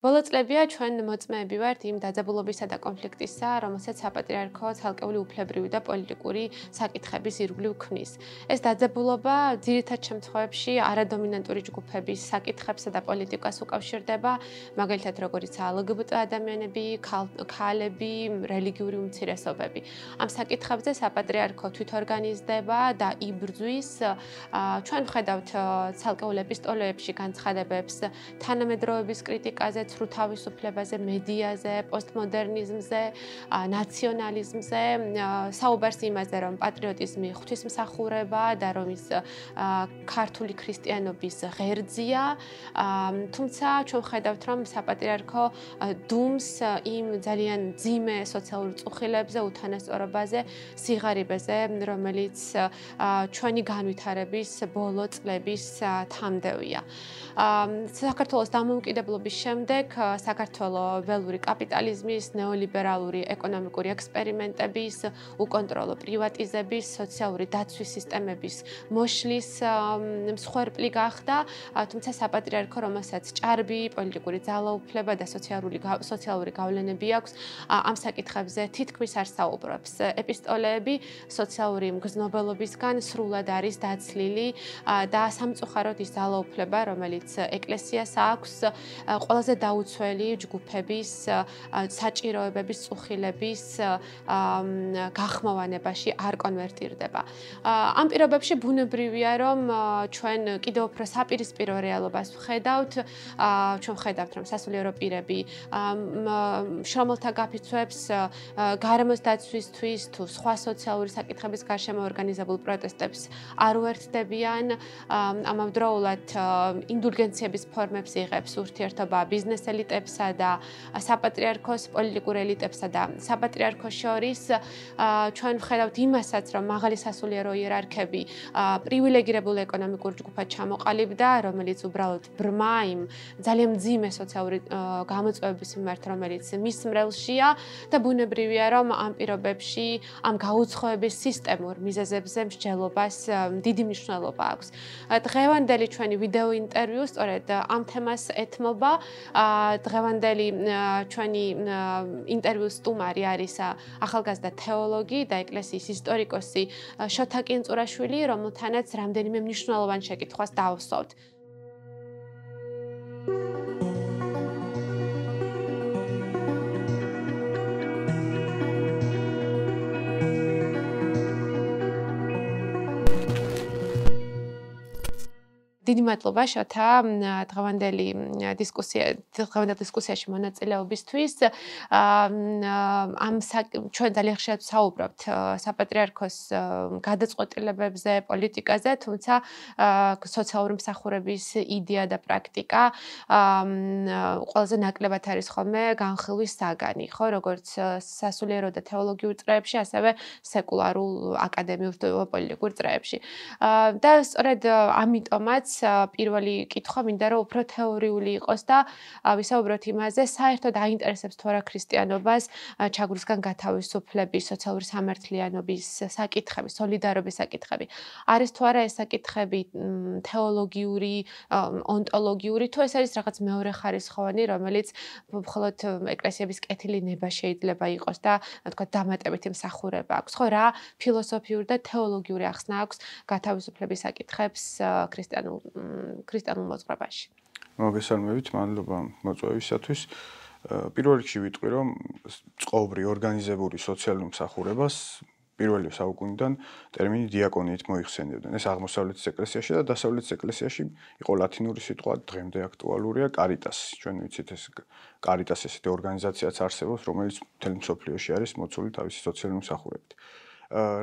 ბოლო წლებია ჩვენ მოწმეები ვართ იმ დაძაბულობისა და კონფლიქტისა, რომელსაც საპატრიარქო ცალკეული უფლებრივი და პოლიტიკური საკითხების ირგვლივ ქმნის. ეს დაძაბულობა ძირითად შემთხვევებში არადომინანტური ჯგუფების საკითხებსა და პოლიტიკას უკავშირდება, მაგალითად როგორიც LGBT ადამიანები, ქალები, რელიგიური უმცირესობები. ამ საკითხებზე საპატრიარქო თვითორგანიზდება და იბრძვის. ჩვენ ვხედავთ ცალკეულ ეპისტოლეებში განცხადებებს თანამედროვეობის კრიტიკაზე ცრუ თავისუფლებაზე, მედიაზე, პოსტმოდერნიზმზე, ნაციონალიზმზე, საუბარს იმაზე, რომ პატრიოტიზმი ღვთისმსახურება და რომ ის ქართული ქრისტიანობის ღერძია. თუმცა ჩვენ ხედავთ, რომ საპატრიარქო დუმს იმ ძალიან ძიმე სოციალურ წუხილებზე, უთანასწორობაზე, სიღარიბეზე, რომელიც ჩვენი განვითარების ბოლო წლების თამდევია. საქართველოს დამოუკიდებლობის შემდეგ შემდეგ საქართველოს ველური კაპიტალიზმის, ნეოლიბერალური ეკონომიკური ექსპერიმენტების, უკონტროლო პრივატიზების, სოციალური დაცვის სისტემების მოშლის მსხვერპლი გახდა, თუმცა საპატრიარქო რომელსაც ჭარბი პოლიტიკური ძალაუფლება და სოციალური სოციალური გავლენები აქვს, ამ საკითხებზე თითქმის არ საუბრობს. ეპისტოლეები სოციალური მგზნობელობისგან სრულად არის დაცლილი და სამწუხაროდ ის ძალაუფლება, რომელიც ეკლესიას აქვს, ყველაზე და დაუცველი ჯგუფების საჭიროებების წუხილების გახმოვანებაში არ კონვერტირდება. ამ პირობებში ბუნებრივია, რომ ჩვენ კიდევ უფრო საპირისპირო რეალობას ვხედავთ, ჩვენ ვხედავთ, რომ სასულიერო პირები შრომელთა გაფიცვებს გარემოს დაცვისთვის თუ სხვა სოციალური საკითხების გარშემო ორგანიზებულ პროტესტებს არ უერთდებიან, ამავდროულად ინდულგენციების ფორმებს იღებს ურთიერთობა ბიზნეს ბიზნეს ელიტებსა და საპატრიარქოს პოლიტიკურ ელიტებსა და საპატრიარქოს შორის ჩვენ ვხედავთ იმასაც, რომ მაღალი სასულიერო იერარქები პრივილეგირებულ ეკონომიკურ ჯგუფად ჩამოყალიბდა, რომელიც უბრალოდ ბრმა იმ ძალიან მძიმე სოციალური გამოწვევების მიმართ, რომელიც მის მრევლშია და ბუნებრივია, რომ ამ პირობებში ამ გაუცხოების სისტემურ მიზეზებზე მსჯელობას დიდი მნიშვნელობა აქვს. დღევანდელი ჩვენი ვიდეო ინტერვიუ სწორედ ამ თემას ეთმობა. დღევანდელი ჩვენი ინტერვიუს სტუმარი არის ახალგაზრდა თეოლოგი და ეკლესიის ისტორიკოსი შოთა კინწურაშვილი, რომელთანაც რამდენიმე მნიშვნელოვან შეკითხვას დავსვათ. დიდი მადლობა შოთა დღევანდელი დისკუსია დღევანდელ დისკუსიაში მონაწილეობისთვის. ამ ჩვენ ძალიან ხშირად საუბრობთ საპატრიარქოს გადაწყვეტილებებზე, პოლიტიკაზე, თუმცა სოციალური მსახურების იდეა და პრაქტიკა ყველაზე ნაკლებად არის ხოლმე განხილვის საგანი, ხო, როგორც სასულიერო და თეოლოგიურ წრეებში, ასევე სეკულარულ აკადემიურ პოლიტიკურ წრეებში. და სწორედ ამიტომაც პირველი კითხვა მინდა რომ უფრო თეორიული იყოს და ვისაუბროთ იმაზე, საერთოდ აინტერესებს თუ არა ქრისტიანობას ჩაგვრისგან გათავისუფლების, სოციალური სამართლიანობის საკითხები, სოლიდარობის საკითხები. არის თუ არა ეს საკითხები თეოლოგიური, ონტოლოგიური, თუ ეს არის რაღაც მეორე ხარისხოვანი, რომელიც მხოლოდ ეკლესიების კეთილი ნება შეიძლება იყოს და თქვა დამატებითი მსახურება აქვს. ხო რა ფილოსოფიური და თეოლოგიური ახსნა აქვს გათავისუფლების საკითხებს ქრისტიანულ ქრისტიანულ მოძღვრებაში. მოგესალმებით, მადლობა მოწვევისათვის. პირველ რიგში ვიტყვი, რომ წყობრი ორგანიზებული სოციალური მსახურებას პირველი საუკუნიდან ტერმინი დიაკონიით მოიხსენებდნენ. ეს აღმოსავლეთის ეკლესიაში და დასავლეთის ეკლესიაში იყო ლათინური სიტყვა, დღემდე აქტუალურია კარიტასი. ჩვენ ვიცით ეს კარიტასი ესეთი ორგანიზაციაც არსებობს, რომელიც მთელ მსოფლიოში არის მოცული თავისი სოციალური მსახურებით.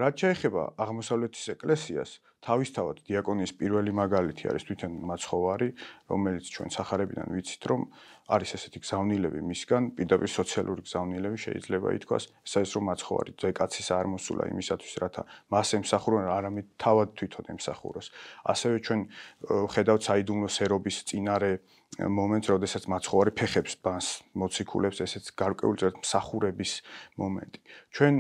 რაც შეეხება აღმოსავლეთის ეკლესიას, თავისთავად დიაკონიის პირველი მაგალითი არის თვითონ მაცხოვარი, რომელიც ჩვენ სახარებიდან ვიცით, რომ არის ესეთი გზავნილები მისგან, პირდაპირ სოციალური გზავნილები შეიძლება ითქვას, ეს არის რომ მაცხოვარი ძეკაცის არ მოსულა იმისათვის, რათა მას ემსახურონ, არამედ თავად თვითონ ემსახუროს. ასევე ჩვენ ხედავთ საიდუმლო სერობის წინარე მომენტს, როდესაც მაცხოვარი ფეხებს ბანს მოციქულებს, ესეც გარკვეული წერტ მსახურების მომენტი. ჩვენ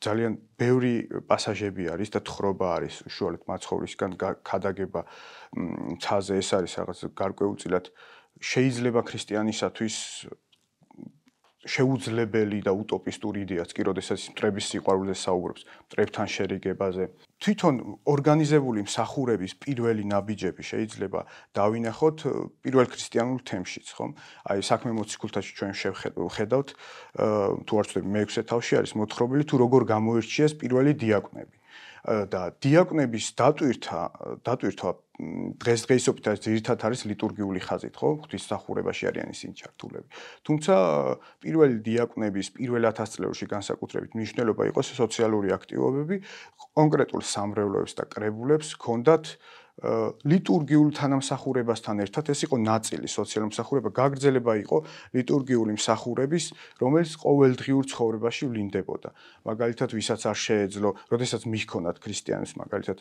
ძალიან ბევრი პასაჟები არის და თხრობა არის უშუალოდ მაცხოვრისგან ქადაგება ცაზე ეს არის რაღაც გარკვეულწილად შეიძლება ქრისტიანისათვის შეუძლებელი და უტოპისტური იდეაც კი, როდესაც მტრების სიყვარულზე საუბრობს, მტრებთან შერიგებაზე. თვითონ ორგანიზებული მსახურების პირველი ნაბიჯები შეიძლება დავინახოთ პირველ ქრისტიანულ თემშიც, ხომ? აი საქმე მოციქულთაში ჩვენ შევხედავთ, თუ არ ვცდები, მე-6 თავში არის მოთხრობილი, თუ როგორ გამოირჩიეს პირველი დიაკვნები. და დიაკვნების დატვირთა დატვირთვა დღესდღეობით არის ძირითადად არის ლიტურგიული ხაზით, ხო? ღვთისმსახურებაში არიან ისინი ჩართულები. თუმცა პირველი დიაკვნების პირველ ათასწლეულში განსაკუთრებით მნიშვნელობა იყო სოციალური აქტივობები, კონკრეტულ სამრევლოებს და კრებულებს ჰქონდათ ლიტურგიულ თანამსახურებასთან ერთად ეს იყო ნაწილი სოციალური მსახურება გაგრძელება იყო ლიტურგიული მსახურების რომელიც ყოველდღიურ ცხოვრებაში ვლინდებოდა. მაგალითად ვისაც არ შეეძლო როდესაც მიჰქონათ ქრისტიანებს მაგალითად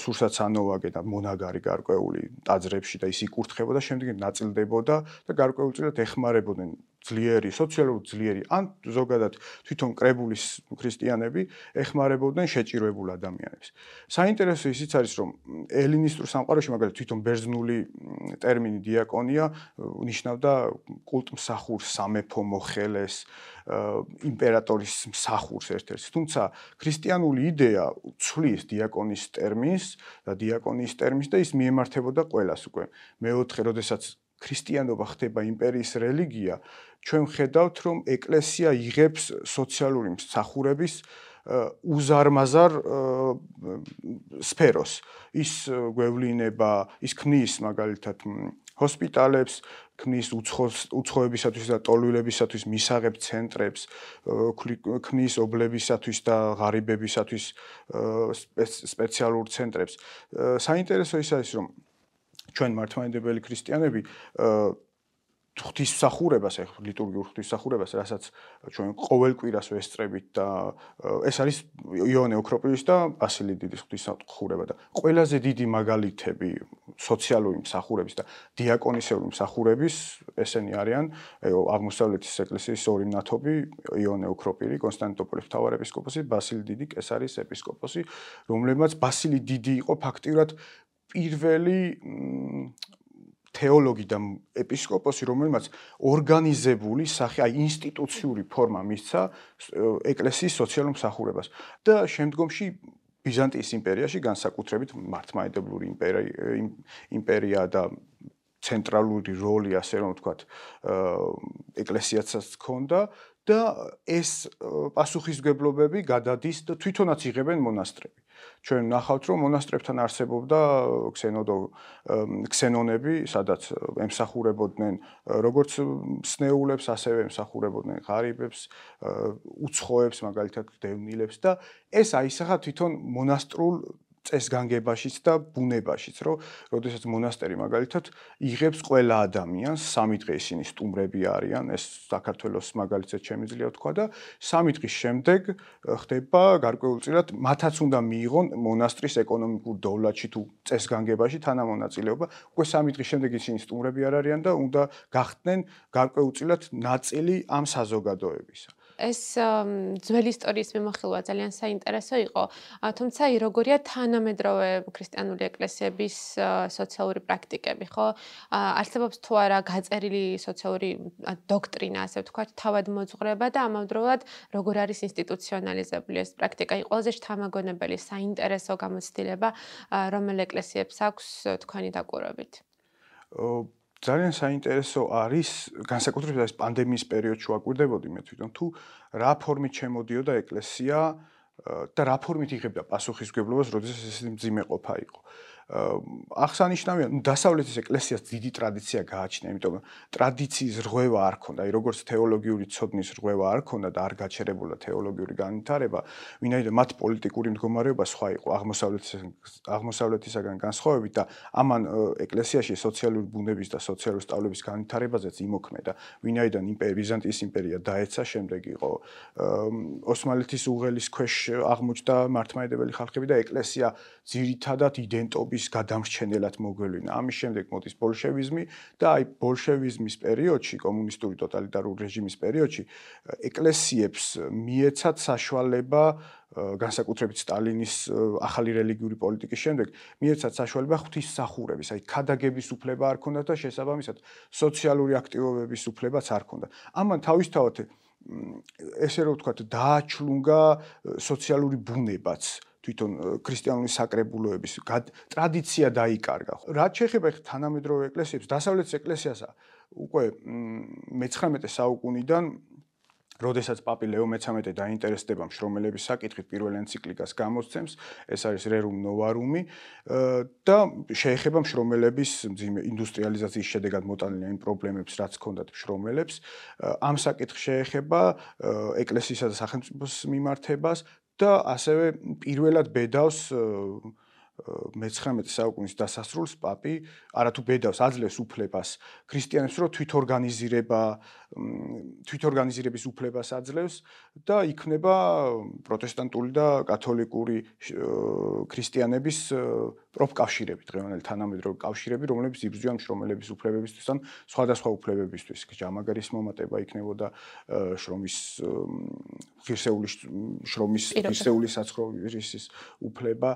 სურსაც ანოვაგე და მონაგარი გარკვეული ტაძრებში და ის იკურთხებოდა შემდეგ ნაწილდებოდა და გარკვეულწილად ეხმარებოდნენ ძლიერი, სოციალურად ძლიერი, ან ზოგადად თვითონ კრებულის ქრისტიანები ეხმარებოდნენ შეჭირებულ ადამიანებს. საინტერესო ისიც არის, რომ ელინისტურ სამყაროში, მაგალითად, თვითონ ბერძნული ტერმინი დიაკონია ნიშნავდა კულტმსახურს, სამეფო მოხელეს, იმპერატორის მსახურს ერთ-ერთს. თუმცა ქრისტიანული იდეა ცვლის დიაკონის ტერმინს და დიაკონის ტერმინს და ის მიემართებოდა ყველას უკვე. მეოთხე, როდესაც ქრისტიანობა ხდება იმპერიის რელიგია, ჩვენ ხედავთ, რომ ეკლესია იღებს სოციალური მსახურების უზარმაზარ სფეროს. ის გვევლინება, ის ქმნის მაგალითად ჰოსპიტალებს, ქმნის უცხოებისათვის და ტოლვილებისათვის მისაღებ ცენტრებს, ქმნის ობლებისათვის და ღარიბებისათვის სპეციალურ ცენტრებს. საინტერესო ის არის, რომ ჩვენ მართლმადიდებელი ქრისტიანები ღვთისმსახურებას, ეხ ლიტურგიურ ღვთისმსახურებას, რასაც ჩვენ ყოველ კვირას ვესწრებით და ეს არის იონე ოქროპილის და ბასილი დიდის ღვთისმსახურება და ყველაზე დიდი მაგალითები სოციალური მსახურების და დიაკონისეული მსახურების ესენი არიან აღმოსავლეთის ეკლესიის ორი ნათობი იონე ოქროპილი, კონსტანტინოპოლის მთავარეპისკოპოსი, ბასილი დიდი კესარის ეპისკოპოსი, რომლებმაც ბასილი დიდი იყო ფაქტიურად პირველი თეოლოგი და ეპისკოპოსი, რომელმაც ორგანიზებული სახე, აი ინსტიტუციური ფორმა მისცა ეკლესიის სოციალურ მსახურებას და შემდგომში ბიზანტიის იმპერიაში განსაკუთრებით მართლმადიდებლური იმპერია და ცენტრალური როლი, ასე რომ ვთქვათ, ეკლესიაცაც ჰქონდა და ეს პასუხისგებლობები გადადის და თვითონაც იღებენ მონასტრები. ჩვენ ნახავთ რომ მონასტრებთან არსებობდა ქსენოდო ქსენონები, სადაც ემსახურებოდნენ როგორც სნეულებს, ასევე ემსახურებოდნენ ღარიბებს, უცხოებს, მაგალითად დევნილებს და ეს აისახა თვითონ მონასტრულ წესგანგებაშიც და ბუნებაშიც, რომ როდესაც მონასტერი მაგალითად იღებს ყველა ადამიანს, სამი დღე ისინი სტუმრები არიან, ეს საქართველოს მაგალითად შემიძლია თქვა და სამი დღის შემდეგ ხდება გარკვეულწილად მათაც უნდა მიიღონ მონასტრის ეკონომიკურ დოვლათში თუ წესგანგებაში თანამონაწილეობა. უკვე სამი დღის შემდეგ ისინი სტუმრები არ არიან და უნდა გახდნენ გარკვეულწილად ნაწილი ამ საზოგადოებისა. ეს ძველი ისტორიის მიმოხილვა ძალიან საინტერესო იყო. თუმცა ი როგორია თანამედროვე ქრისტიანული ეკლესიების სოციალური პრაქტიკები, ხო? არსებობს თუ არა გაწერილი სოციალური დოქტრინა, ასე ვთქვათ, თავად მოძღვრება და ამავდროულად როგორ არის ინსტიტუციონალიზებული ეს პრაქტიკა? ის ყველაზე შთამაგონებელი საინტერესო გამოცდილება, რომელ ეკლესიებს აქვს თქვენი დაკვირვებით? ძალიან საინტერესო არის განსაკუთრებით ეს პანდემიის პერიოდში ვაკვირდებოდი მე თვითონ თუ რა ფორმით შემოდიოდა ეკლესია და რა ფორმით იღებდა პასუხისგებლობას, როდესაც ეს მძიმე ყოფა იყო. აღსანიშნავია, ნუ დასავლეთის ეკლესიას დიდი ტრადიცია გააჩნია, იმიტომ რომ ტრადიციის რღვევა არ ქონდა, აი როგორც თეოლოგიური ცოდნის რღვევა არ ქონდა და არ გაჩერებულა თეოლოგიური განვითარება, ვინაიდან მათ პოლიტიკური მდგომარეობა სხვა იყო. აღმოსავლეთის აღმოსავლეთისაგან განსხვავებით და ამან ეკლესიაში სოციალური ბუნების და სოციალური სწავლების განვითარებაზეც იმოქმედა, ვინაიდან იმპერია ბიზანტიის იმპერია დაეცა, შემდეგ იყო ოსმალეთის უღელის ქვეშ აღმოჩნდა მართლმადიდებელი ხალხები და ეკლესია ძირითადად იდენტობი მუშაობის გადამრჩენელად მოგვევლინა. ამის შემდეგ მოდის ბოლშევიზმი და აი ბოლშევიზმის პერიოდში, კომუნისტური ტოტალიტარული რეჟიმის პერიოდში ეკლესიებს მიეცათ საშუალება განსაკუთრებით სტალინის ახალი რელიგიური პოლიტიკის შემდეგ მიეცათ საშუალება ღვთისმსახურების, აი ქადაგების უფლება არ ქონდათ და შესაბამისად სოციალური აქტივობების უფლებაც არ ქონდათ. ამან თავისთავად ესე რომ ვთქვათ, დააჩლუნგა სოციალური ბუნებაც თვითონ ქრისტიანული საკრებულოების ტრადიცია დაიკარგა. რაც შეეხება თანამედროვე ეკლესიებს, დასავლეთის ეკლესიასა უკვე მე-19 საუკუნიდან როდესაც პაპი ლეო მე-13 დაინტერესდება მშრომელების საკითხით პირველ ენციკლიკას გამოსცემს, ეს არის Rerum Novarum და შეეხება მშრომელების ინდუსტრიალიზაციის შედეგად მოტანილი იმ პრობლემებს, რაც ჰქონდათ მშრომელებს. ამ საკითხს შეეხება ეკლესიისა და სახელმწიფოს მიმართებას და ასევე პირველად ბედავს მე-19 საუკუნის დასასრულს პაპი არათუ ბედავს აძლევს უფლებას ქრისტიანებს რომ თვითორგანიზირება თვითორგანიზირების უფლებას აძლევს და იქნება პროტესტანტული და კათოლიკური ქრისტიანების პროფკავშირები, დღევანდელი თანამედროვე კავშირები, რომლებიც იბრძვიან მშრომელების უფლებებისთვის ან სხვადასხვა უფლებებისთვის. ჯამაგარის მომატება იქნებოდა შრომის ღირსეული შრომის ღირსეული საცხოვრისის უფლება.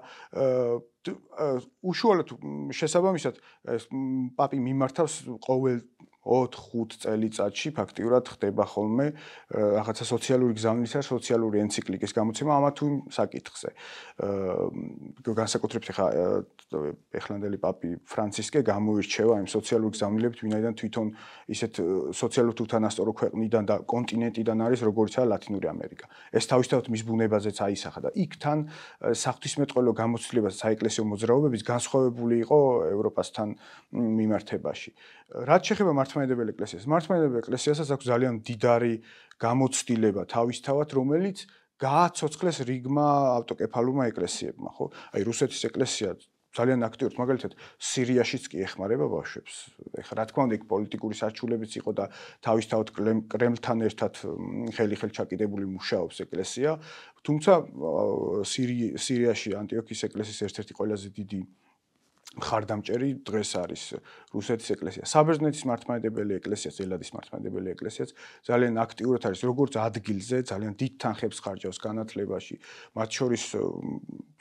უშუალოდ შესაბამისად პაპი მიმართავს ყოველ 4-5 წელიწადში ფაქტიურად ხდება ხოლმე რაღაცა სოციალური გზავნისა, სოციალური ენციკლიკის გამოცემა ამა თუ საკითხზე. აა განსაკუთრებით ხა ეხლანდელი პაპი ფრანცისკე გამოირჩევა იმ სოციალური გზავნილებით, ვინაიდან თვითონ ისეთ სოციალურ უთანასწორო ქვეყნიდან და კონტინენტიდან არის, როგორიცაა ლათინური ამერიკა. ეს თავისთავად მის ბუნებაზეც აისახა და იქ თან საფრთხისმეტყველო გამოცდილება საეკლესიო მოძრაობების განსხვავებული იყო ევროპასთან მიმართებაში. რაც შეეხება მართლმადიდებელი ეკლესიას, მართლმადიდებელი ეკლესიასაც აქვს ძალიან დიდარი გამოცდილება თავისთავად, რომელიც გააცოცხლეს რიგმა ავტოკეფალურმა ეკლესიებმა, ხო? აი რუსეთის ეკლესია ძალიან აქტიურად, მაგალითად, სირიაშიც კი ეხმარება ბავშვებს. ეხლა რა თქმა უნდა, იქ პოლიტიკური საჩულებიც იყო და თავისთავად კრემლთან ერთად ხელი-ხელ ჩაკიდებული მუშაობს ეკლესია, თუმცა სირიაში ანტიოქიის ეკლესიის ერთ-ერთი ყველაზე დიდი მხარდამჭერი დღეს არის რუსეთის ეკლესია. საბერძნეთის მართლმადიდებელი ეკლესია, ზელადის მართლმადიდებელი ეკლესიაც ძალიან აქტიურად არის როგორც ადგილზე, ძალიან დიდ თანხებს ხარჯავს განათლებაში. მათ შორის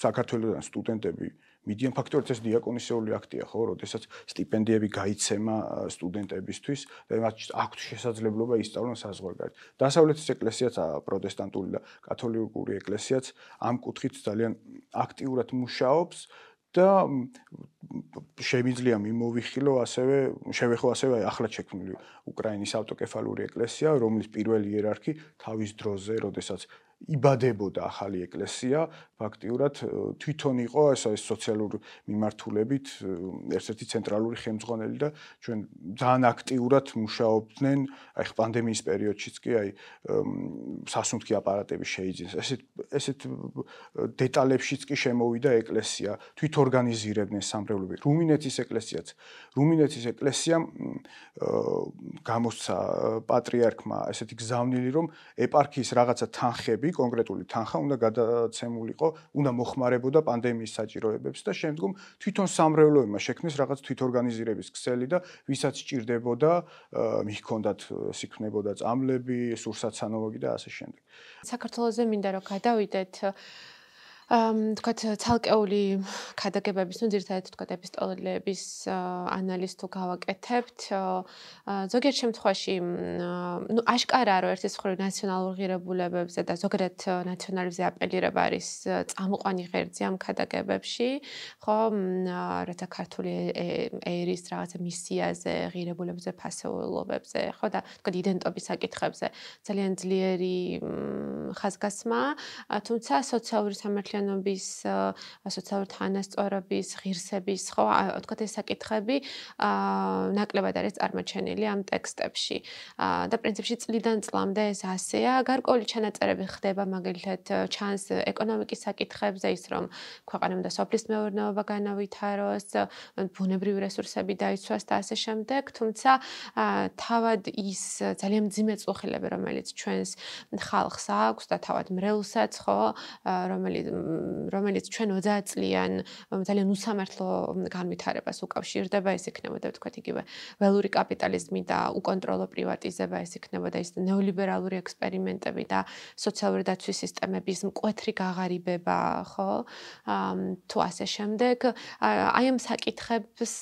საქართველოსთან სტუდენტები მიდიან ფაქტობრივად ეს დიაკონისეული აქტია, ხო, როდესაც სტიპენდიები გაიცემა სტუდენტებისთვის და მათ აქვთ შესაძლებლობა ისწავლონ საზღვარგარეთ. დასავლეთის ეკლესიაც, პროტესტანტული და კათოლიკური ეკლესიაც ამ კუთხით ძალიან აქტიურად მუშაობს. და შემიძლია მიმოვიხილო ასევე შევეხო ასევე ახლა შექმნილი უკრაინის ავტოკეფალური ეკლესია რომლის პირველი იერარქი თავის დროზე როდესაც იბადებოდა ახალი ეკლესია, ფაქტიურად თვითონ იყო ეს ეს სოციალური მიმართულებით ერთ-ერთი ცენტრალური ხელმძღვანელი და ჩვენ ძალიან აქტიურად მუშაობდნენ, აი პანდემიის პერიოდშიც კი აი სასუნთქი აპარატები შეიძინეს. ესეთ ესეთ დეტალებშიც კი შემოვიდა ეკლესია, თვითორგანიზირებდნენ სამრევლოები. რუმინეთის ეკლესიაც, რუმინეთის ეკლესიამ გამოსცა პატრიარქმა ესეთი გზავნილი, რომ ეპარქიის რაღაცა თანხები ხმები, კონკრეტული თანხა უნდა გადაცემულიყო, უნდა მოხმარებოდა პანდემიის საჭიროებებს და შემდგომ თვითონ სამრევლოებმა შექმნეს რაღაც თვითორგანიზირების ქსელი და ვისაც სჭირდებოდა, მიჰქონდათ სიქნებოდა წამლები, სურსაცანოვოგი და ასე შემდეგ. საქართველოს მინდა რომ გადავიდეთ თქვათ ცალკეული ქადაგებების, ну, ძირთადად თქვათ ეპისტოლეების ანალიზ თუ გავაკეთებთ, ზოგიერთ შემთხვევაში, ну, აშკარაა, რომ ერთის მხრივ ნაციონალურ ღირებულებებზე და ზოგადად ნაციონალიზმზე აპელირება არის წამყვანი ღერძი ამ ქადაგებებში, ხო, რათა ქართული ერის რაღაცა მისიაზე, ღირებულებებზე, ფასეულობებზე, ხო და თქვათ იდენტობის საკითხებზე ძალიან ძლიერი ხაზგასმა, თუმცა სოციალური სამართლიანი საქმიანობის სოციალური თანასწორობის, ღირსების, ხო, თქვათ ეს საკითხები აა ნაკლებად არის წარმოჩენილი ამ ტექსტებში. და პრინციპში წლიდან წლამდე ეს ასეა. გარკვეული ჩანაწერები ხდება მაგალითად ჩანს ეკონომიკის საკითხებზე ის რომ ქვეყანა უნდა სოფლის მეურნეობა განავითაროს, ბუნებრივი რესურსები დაიცვას და ასე შემდეგ, თუმცა თავად ის ძალიან მძიმე წუხილები რომელიც ჩვენს ხალხს აქვს და თავად მრევლსაც ხო, რომელიც რომელიც ჩვენ 30 წლიან ძალიან უსამართლო განვითარებას უკავშირდება, ეს იქნებოდა თქვა იგივე ველური კაპიტალიზმი და უკონტროლო პრივატიზება, ეს იქნებოდა ის ნეოლიბერალური ექსპერიმენტები და სოციალური დაცვის სისტემების მკვეთრი გაღარიბება, ხო? თუ ასე შემდეგ, აი ამ საკითხებს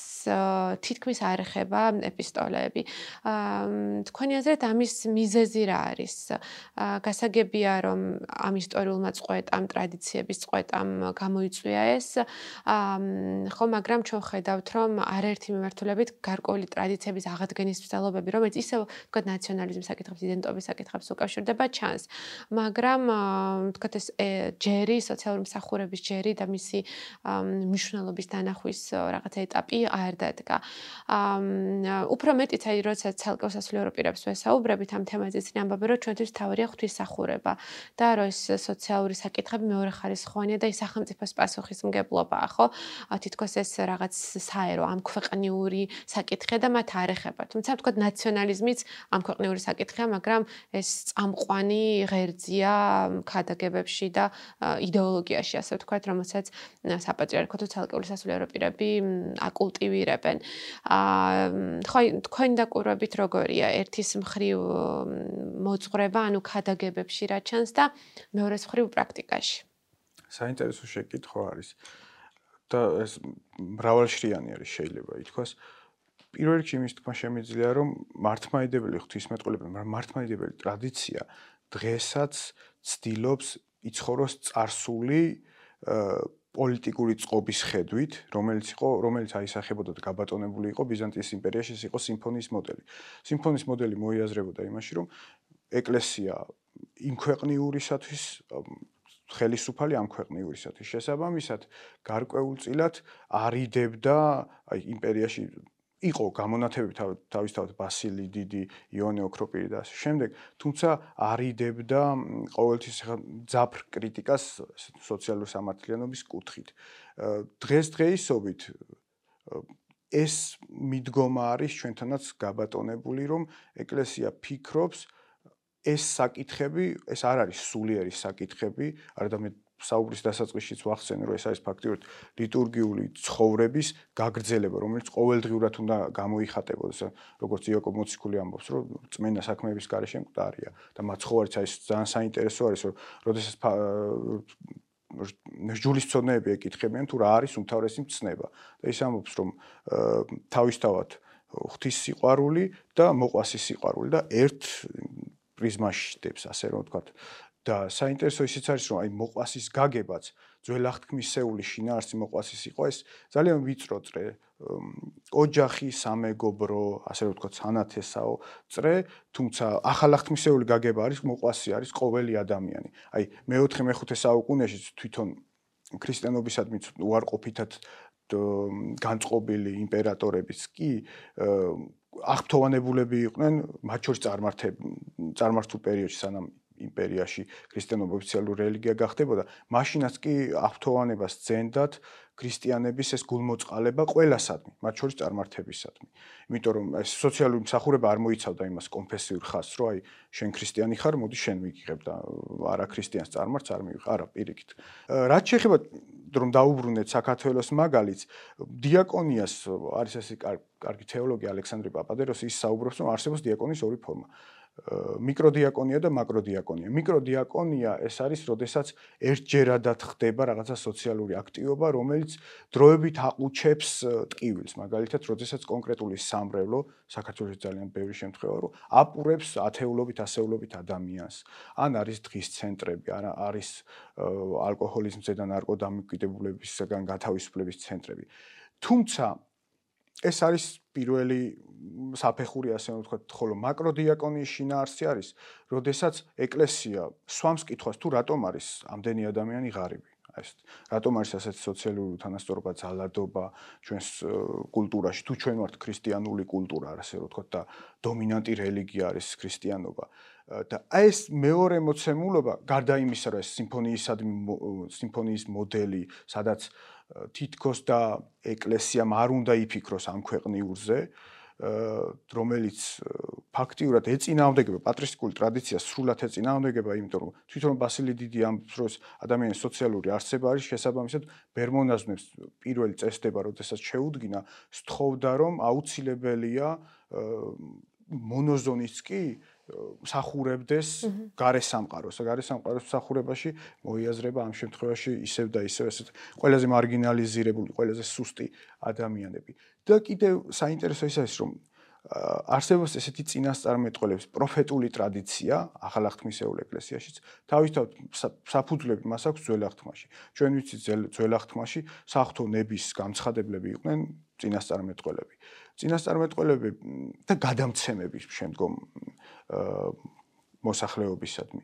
თითქმის არ ეხება ეპისტოლეები. თქვენი აზრით ამის მიზეზი რა არის? გასაგებია რომ ამ ისტორიულმა წყვეტამ, ტრადიციების წყვეტამ გამოიწვია ეს. ხო, მაგრამ ჩვენ ხედავთ რომ არაერთი მიმართულებით გარკვეული ტრადიციების აღადგენის მსალობები, რომელიც ისევ თქვა ნაციონალიზმის საკითხებს, იდენტობის საკითხებს უკავშირდება ჩანს. მაგრამ თქვა ეს ჯერი, სოციალური მსახურების ჯერი და მისი მნიშვნელობის დანახვის რაღაცა ეტაპი არ დადგა. უფრო მეტიც აი როცა ცალკეულ სასულიერო პირებს ვესაუბრებით ამ თემაზე, ისინი ამბობენ რომ ჩვენთვის თავია ღვთისმსახურება და რომ ეს სოციალური საკითხები მეორე ხარისხოვანია და ის სახელმწიფოს პასუხისმგებლობაა, ხო? თითქოს ეს რაღაც საერო ამ ქვეყნიური საკითხია და მათ არ ეხება. თუმცა თქვა ნაციონალიზმიც ამ ქვეყნიური საკითხია, მაგრამ ეს წამყვანი ღერძია ქადაგებებში და იდეოლოგიაში, ასე ვთქვათ, რომელსაც საპატრიარქო თუ ცალკეული სასულიერო პირები აკულტივირებენ. აა ხო, თქვენ დაკვირვებით როგორია ერთის მხრივ მოძღრება, ანუ ქადაგებებში რა ჩანს და მეორეს მხრივ პრაქტიკაში. საინტერესო შეკითხვა არის. და ეს მრავალშრიანი არის შეიძლება ითქვას. პირველ რიგში იმის თქმა შემიძლია, რომ მართმადიდებელი ღვთისმეტყველები, მართმადიდებელი ტრადიცია დღესაც ცდილობს იცხოვროს царსული პოლიტიკური წყობის ხედვით, რომელიც იყო, რომელიც აისახებოდა და გაბატონებული იყო ბიზანტიის იმპერიაში, ეს იყო სიმფონიის მოდელი. სიმფონიის მოდელი მოიაზრებოდა იმაში, რომ ეკლესია იმ ქვეყნიურისათვის ხელისუფალი ამ ქვეყნიურისათვის შესაბამისად გარკვეულწილად არიდებდა აი იმპერიაში იყო გამონათებები თავისთავად ბასილი დიდი, იონე ოქროპირი და ასე შემდეგ, თუმცა არიდებდა ყოველთვის ძაფრ კრიტიკას სოციალური სამართლიანობის კუთხით. დღესდღეობით ეს მიდგომა არის ჩვენთანაც გაბატონებული, რომ ეკლესია ფიქრობს ეს საკითხები, ეს არ არის სულიერი საკითხები, არა და მე საუბრის დასაწყისშიც ვახსენე, რომ ეს არის ფაქტიურად ლიტურგიული ცხოვრების გაგრძელება, რომელიც ყოველდღიურად უნდა გამოიხატებოდეს, როგორც იაკობ მოციქული ამბობს, რომ წმენა საქმეების გარეშე მკვდარია და მაცხოვარიც აი ძალიან საინტერესო არის, რომ როდესაც ჯულის წონები ეკითხებიან თუ რა არის უმთავრესი მცნება. და ის ამბობს, რომ თავისთავად ღვთის სიყვარული და მოყვასის სიყვარული და ერთ პრიზმაში დებს ასე რომ ვთქვათ. და საინტერესო ისიც არის რომ აი მოყვასის გაგებაც ძველახთქმისეული შინაარსი მოყვასის იყო ეს ძალიან ვიწრო წრე. ოჯახი სამეგობრო ასე რომ ვთქვათ სანათესაო წრე თუმცა ახალახთმისეული გაგება არის მოყვასი არის ყოველი ადამიანი. აი მეოთხე მეხუთე საუკუნეში თვითონ ქრისტიანობისადმი უარყოფითად განწყობილი იმპერატორებიც კი აღფრთოვანებულები იყვნენ მათ შორის წარმართებ წარმართულ პერიოდში სანამ იმპერიაში ქრისტიანობა ოფიციალური რელიგია გახდებოდა, მაშინაც კი აღფრთოვანებას ძენდათ ქრისტიანების ეს გულმოწყალება ყველასადმი, მათ შორის წარმართებისადმი. იმიტომ რომ ეს სოციალური მსახურება არ მოიცავდა იმას კონფესიურ ხაზს, რომ აი შენ ქრისტიანი ხარ, მოდი შენ მიგიღებ და არა ქრისტიანს წარმართს არ მივიღ, არა პირიქით. რაც შეეხება რომ დაუბრუნეთ საქართველოს მაგალითს, დიაკონიას არის ესე კარგი თეოლოგი ალექსანდრე პაპადეროსი ის საუბრობს, რომ არსებობს დიაკონის ორი ფორმა. მიკროდიაკონია და მაკროდიაკონია. მიკროდიაკონია ეს არის, როდესაც ერთჯერადად ხდება რაღაცა სოციალური აქტივობა, რომელიც დროებით აყუჩებს ტკივილს, მაგალითად, როდესაც კონკრეტული სამრევლო, საქართველოს ძალიან ბევრი შემთხვევა, რომ აპურებს ათეულობით, ასეულობით ადამიანს. ან არის დღის ცენტრები, ან არის ალკოჰოლიზმზე და ნარკოდამოკიდებულებისგან გათავისუფლების ცენტრები. თუმცა ეს არის პირველი საფეხური ასე ვთქვათ, ხოლო მაკროდიაკონიის შინაარსი არის, როდესაც ეკლესია სვამს კითხვას თუ რატომ არის ამდენი ადამიანი ღარიბი. აი ეს რატომ არის ასეთი სოციალური თანასწორობა, ძალადობა ჩვენს კულტურაში, თუ ჩვენ ვართ ქრისტიანული კულტურა, ასე ვთქვათ და დომინანტი რელიგია არის ქრისტიანობა. და აი ეს მეორე მოცემულობა, გარდა იმისა, რომ ეს სიმფონიისადმი სიმფონიის მოდელი, სადაც თითქოს და ეკლესიამ არ უნდა იფიქროს ამ ქვეყნიურზე, რომელიც ფაქტიურად ეწინააღმდეგება პატრიოტიკულ ტრადიციას, სრულად ეწინააღმდეგება, იმიტომ რომ თვითონ ბასილი დიდი ამ დროს ადამიანის სოციალური არსება არის შესაბამისად ბერმონაზნებს პირველი წესდება, როდესაც შეუდგინა, სთხოვდა რომ აუცილებელია მონოზონის კი სახურებდეს გარესამყაროს. გარესამყაროს სახურებაში მოიაზრება ამ შემთხვევაში ისევ და ისევ ესეთ ყველაზე მარგინალიზირებული, ყველაზე სუსტი ადამიანები. და კიდევ საინტერესო ის არის, რომ არსებობს ესეთი წინასწარმეტყველების პროფეტული ტრადიცია ახალახთმისეულ ეკლესიაშიც. თავისთავად საფუძვლები მას აქვს ძველახთმაში. ჩვენ ვიცით ძველახთმაში საფრთხო ნების გამცხადებლები იყვნენ წინასწარმეტყველები. წინასწარმეტყველები და გადამცემები შემდგომ მოსახლეობისადმი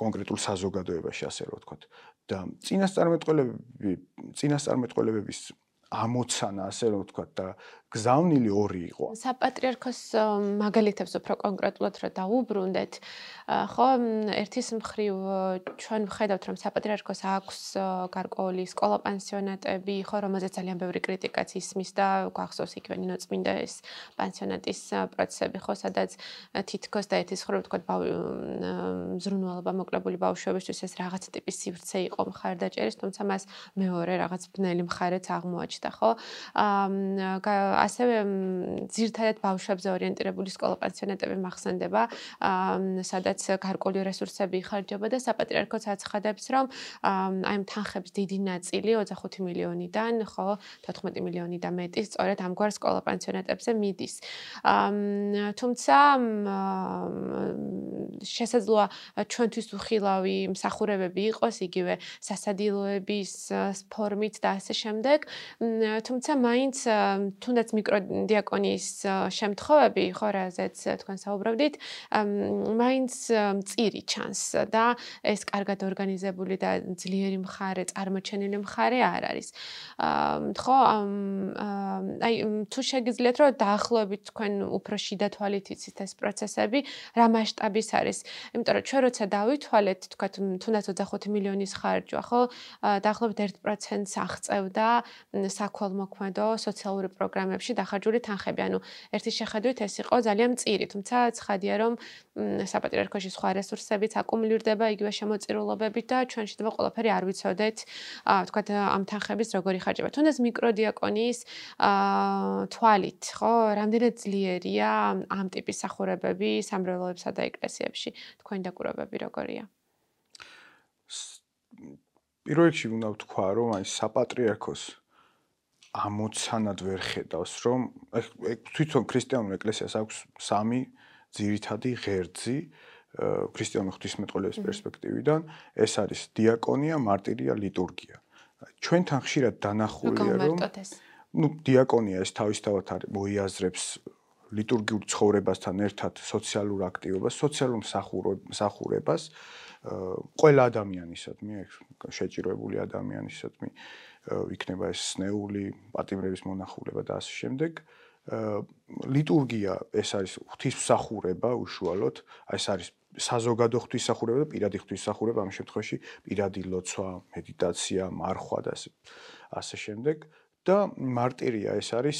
კონკრეტულ საზოგადოებაში ასე რომ ვთქვათ და წინასწარმეტყველები წინასწარმეტყველების ამოცანა ასე რომ ვთქვათ და გზავნილი ორი იყო. საპატრიარქოს მაგალითებს უფრო კონკრეტულად რა დაუბრუნდეთ. ხო, ერთის მხრივ ჩვენ ვხედავთ, რომ საპატრიარქოს აქვს გარკვეული სკოლა პანსიონატები, ხო, რომელზეც ძალიან ბევრი კრიტიკაც ისმის და გახსოვს იქ ვენინო წმინდა ეს პანსიონატის პროცესები, ხო, სადაც თითქოს და ერთის მხრივ ვთქვათ, ზრუნვალობა მოკლებული ბავშვებისთვის ეს რაღაც ტიპის სივრცე იყო მხარდაჭერის, თუმცა მას მეორე რაღაც ბნელი მხარეც აღმოაჩნდა, ხო? აა ასევე ძირთადად ბავშვებზე ორიენტირებული სკოლა პანსიონატები მახსენდება, სადაც გარკვეული რესურსები იხარჯება და საპატრიარქოც აცხადებს, რომ აი ამ თანხების დიდი ნაწილი 25 მილიონიდან, ხო, 14 მილიონი და მეტი სწორედ ამგვარ სკოლა პანსიონატებზე მიდის. თუმცა შესაძლოა ჩვენთვის უხილავი მსახურებები იყოს იგივე სასადილოების ფორმით და ასე შემდეგ. თუმცა მაინც თუნდაც მიკროდიაკონიის შემთხვევები, ხო, რაზეც თქვენ საუბრობდით, მაინც წირი ჩანს და ეს კარგად ორგანიზებული და ძლიერი მხარე, წარმოჩენილი მხარე არ არის. ხო, აი თუ შეგიძლიათ რომ დაახლოებით თქვენ უფრო შიდა თვალით იცით ეს პროცესები, რა მასშტაბის არის? იმიტომ რომ ჩვენ როცა დავითვალეთ, თქვათ, თუნდაც 25 მილიონის ხარჯვა, ხო, დაახლოებით 1%-ს აღწევდა საქველმოქმედო სოციალური პროგრამებში დახარჯული თანხები. ანუ ერთი შეხედვით ეს იყო ძალიან მწირი, თუმცა ცხადია რომ საპატრიარქოში სხვა რესურსებიც აკუმულირდება იგივე შემოწირულობებით და ჩვენ შეიძლება ყველაფერი არ ვიცოდეთ, თქვა ამ თანხების როგორი ხარჯება. თუნდაც მიკროდიაკონიის აა თვალით, ხო, რამდენად ძლიერია ამ ტიპის სახურებები სამრევლოებსა და ეკლესიებში. თქვენი დაკვირვებები როგორია? პირველ რიგში უნდა ვთქვა, რომ აი საპატრიარქოს ამოცანად ვერ ხედავს, რომ თვითონ ქრისტიანულ ეკლესიას აქვს სამი ძირითადი ღერძი ქრისტიანულ ღვთისმეტყველების პერსპექტივიდან, ეს არის დიაკონია, მარტირია, ლიტურგია. ჩვენთან ხშირად დანახულია, რომ ну დიაკონია ეს თავისთავად არის მოიაზრებს ლიტურგიურ ცხოვრებასთან ერთად სოციალურ აქტივობას, სოციალურ მსახურებას ყველა ადამიანისადმი, შეჭიროებული ადამიანისადმი იქნება ეს ნეული პატიმრების მონახულება და ასე შემდეგ. ლიტურგია ეს არის ღვთისმსახურება უშუალოდ, ეს არის საზოგადო ღვთისმსახურება და პირადი ღვთისმსახურება ამ შემთხვევაში. პირადი ლოცვა, მედიტაცია, მარხვა და ასე შემდეგ. და მარტირია ეს არის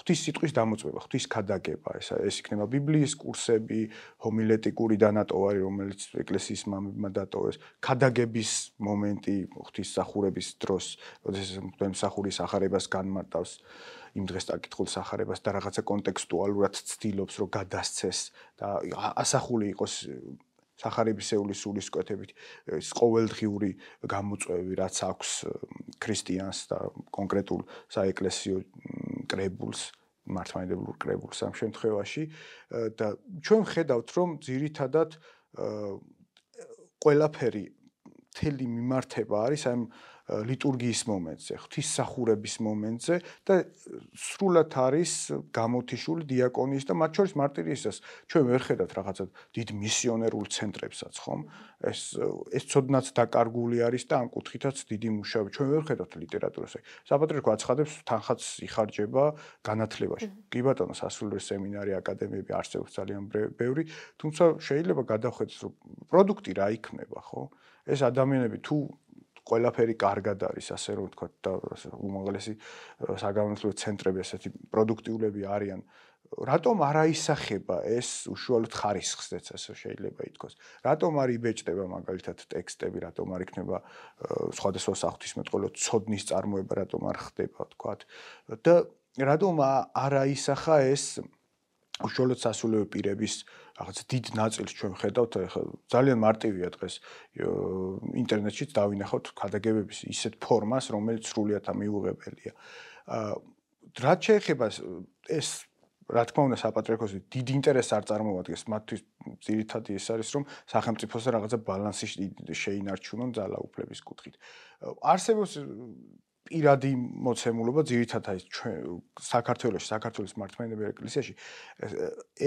ღვთის სიტყვის დამოწმება, ღვთის ქადაგება, ეს ეს იქნება ბიბლიის კურსები, ჰომილეტიკური დანატოვარი, რომელიც ეკლესიის მამებმა დატოვეს, ქადაგების მომენტი ღვთის სახურების დროს, როდესაც თქვენ სახურის ახარებას განმარტავს იმ დღეს დაკითხულ სახარებას და რაღაცა კონტექსტუალურად ცდილობს, რომ გადასცეს და ასახული იყოს სახარებისეული სულისკვეთებით ეს ყოველდღიური გამოწვევი რაც აქვს ქრისტიანს და კონკრეტულ საეკლესიო კრებულს მართლმადიდებლურ კრებულს ამ შემთხვევაში და ჩვენ ხედავთ რომ ძირითადად ყველაფერი თელი მიმართება არის ამ ლიტურგიის მომენტზე, ღვთისმსახურების მომენტზე და სრულად არის გამოთიშული დიაკონიის და მათ შორის მარტირიისას ჩვენ ვერ ხედავთ რაღაცა დიდ მისიონერულ ცენტრებსაც, ხომ? ეს ეს ცოდნაც დაკარგული არის და ამ კუთხითაც დიდი მუშაობა ჩვენ ვერ ხედავთ ლიტერატურაზე. საპატრიარქო აცხადებს თანხაც იხარჯება განათლებაში. კი ბატონო, სასულიერო სემინარი, აკადემიები არსებობს ძალიან ბევრი, თუმცა შეიძლება გადავხედოთ, რომ პროდუქტი რა იქნება, ხო? ეს ადამიანები თუ ყველაფერი კარგად არის, ასე რომ ვთქვა და უმაღლესი საგანმანათლებლო ცენტრები ასეთი პროდუქტიულები არიან. რატომ არ აისახება ეს უშუალოდ ხარისხსაც ასე შეიძლება ითქვას? რატომ არ იბეჭდება მაგალითად ტექსტები, რატომ არ იქნება სხვადასხვა საფრთხისმეტყველო ცოდნის წარმოება, რატომ არ ხდება, თქვა და რატომ არ აისახა ეს უშუალოდ სასულიერო პირების რაღაც დიდ ნაწილს ჩვენ ხედავთ ახლა ძალიან მარტივია დღეს ინტერნეტშიც დავინახოთ ქადაგებების ისეთ ფორმას რომელიც სრულიად ამიუღებელია. აა რაც შეეხება ეს რა თქმა უნდა საპატრიარქოსი დიდ ინტერესს არ წარმოადგენს მათთვის ძირითადი ეს არის რომ სახელმწიფოზე რაღაცა ბალანსი შეინარჩუნონ ძალაუფლების კუთხით. არსებობს პირადი მოცემულობა ძირითადად ის ჩვენ საქართველოს საქართველოს მართლმადიდებელ ეკლესიაში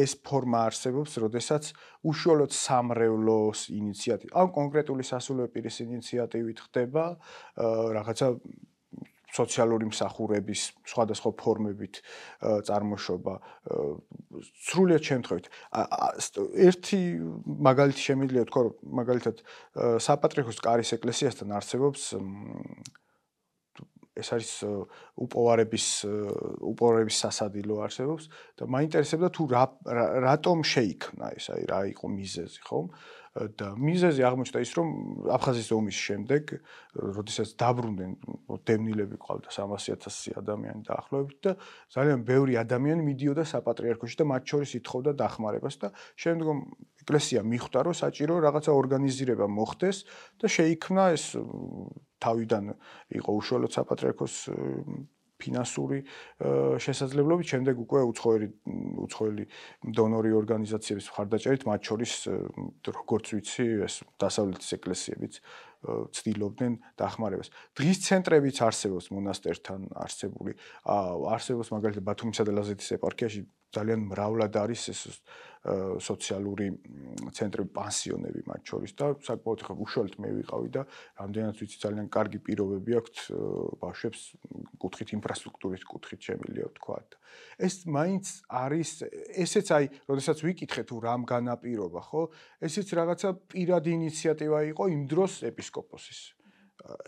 ეს ფორმა არსებობს, როდესაც უშუალოდ სამრევლოს ინიციატივა, ან კონკრეტული სასულიერო პირის ინიციატივით ხდება რაღაცა სოციალური მსახურების სხვადასხვა ფორმებით წარმოშობა. სრულიად შემთხვევით. ერთი მაგალითი შემიძლია თქვა რომ მაგალითად საპატრიარქოს კარის ეკლესიასთან არსებობს ეს არის უპოვარების უპოვარების სასადილო არსებობს და მაინტერესებდა თუ რა რატომ შეიქმნა ეს აი რა იყო მიზეზი ხომ? და მიზეზი აღმოჩნდა ის რომ აფხაზის ომის შემდეგ როდესაც დაბრუნდნენ დევნილები ყავდა 300.000 ადამიანი დაახლოებით და ძალიან ბევრი ადამიანი მიდიოდა საპატრიარქოში და მათ შორის ითხოვდა დახმარებას და შემდგომ ეკლესია მიხვდა რომ საჭირო რაღაცა ორგანიზირება მოხდეს და შეიქმნა ეს თავიდან იყო უშუალოდ საპატრიარქოს ფინანსური შესაძლებლობებით, შემდეგ უკვე უცხოელი უცხოელი დონორი ორგანიზაციების მხარდაჭერით, მათ შორის როგორც ვიცი, ეს დასავლეთის ეკლესიებიც ცდილობდნენ დახმარებას. დღის ცენტრებიც არსებობს მონასტერთან არსებული. არსებობს მაგალითად ბათუმისა და ლაზეთის ეპარქიაში ძალიან მრავლად არის ეს სოციალური ცენტრები, პანსიონები მათ შორის და საკმაოდ ხა უშუალოდ მე ვიყავი და რამდენად ვიცი ძალიან კარგი პირობები აქვთ ბავშვებს კუთხით ინფრასტრუქტურის კუთხით შემილია თქვა. ეს მაინც არის ესეც აი, როდესაც ვიკითხე თუ რამ განაპირობა, ხო? ესეც რაღაცა პირადი ინიციატივა იყო იმ დროს ეპისკოპოსის.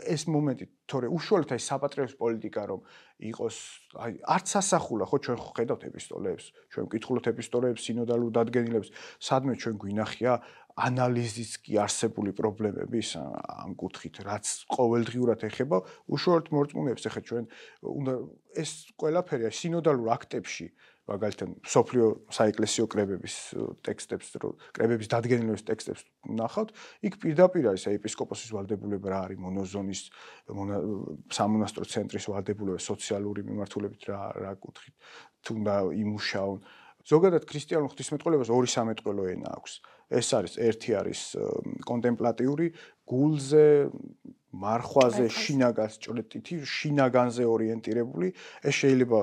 ეს მომენტი, თორე უშუალოდ აი საპატრიარქოს პოლიტიკა რომ იყოს, აი არც ასახულა, ხო ჩვენ ხედავთ ეპისტოლეებს, ჩვენ ვკითხულობთ ეპისტოლეებს, სინოდალურ დადგენილებს, სადმე ჩვენ გვინახია ანალიზის კი არსებული პრობლემების ამ კუთხით, რაც ყოველდღიურად ეხება უშუალოდ მორწმუნეებს, ახლა ჩვენ უნდა ეს ყველაფერი აი სინოდალურ აქტებში მაგალითად სოფლიო საეკლესიო კრებების ტექსტებს რო კრებების დადგენილების ტექსტებს ნახავთ, იქ პირდაპირ არის ეპისკოპოსის ვალდებულება რა არის მონოზონის სამონასტრო ცენტრის ვალდებულება სოციალური მიმართულებით რა რა კუთხით თუნდა იმუშაონ ზოგადად ქრისტიანულ ღვთისმეტყველებას ორი სამეტყველო ენა აქვს. ეს არის ერთი არის კონტემპლატიური გულზე მარხვაზე შინაგანს ჭრეტითი შინაგანზე ორიენტირებული ეს შეიძლება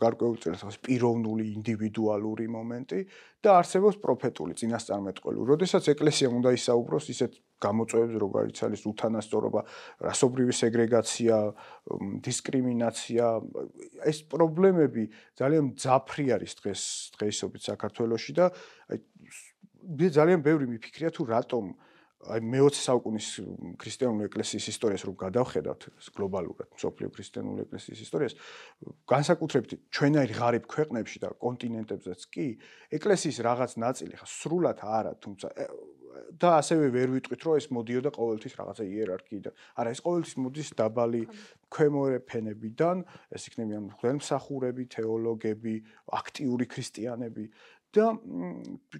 გარკვეულ წელს პიროვნული ინდივიდუალური მომენტი და არსებობს პროფეტული წინასწარმეტყველი. როდესაც ეკლესიამ უნდა ისაუბროს ისეთ გამოწვევებს, როგორიც არის უთანასწორობა, რასობრივი სეგრეგაცია, დისკრიმინაცია, ეს პრობლემები ძალიან ძაფრი არის დღეს დღეისობით საქართველოში და აი ძალიან ბევრი მიფიქრია თუ რატომ აი მე-20 საუკუნის ქრისტიანული ეკლესიის ისტორიას რომ გადავხედავთ გლობალურად, სოფლიო ქრისტიანული ეკლესიის ისტორიას, განსაკუთრებით ჩვენაირ ღარიბ ქვეყნებში და კონტინენტებზეც კი, ეკლესიის რაღაც ნაწილი ხა სრულად არა, თუმცა და ასევე ვერ ვიტყვით, რომ ეს მოდიოდა ყოველთვის რაღაცა იერარქიიდან. არა, ეს ყოველთვის მოდის დაბალი ქვემოე ფენებიდან, ეს იქნებიან მღვდელმსახურები, თეოლოგები, აქტიური ქრისტიანები და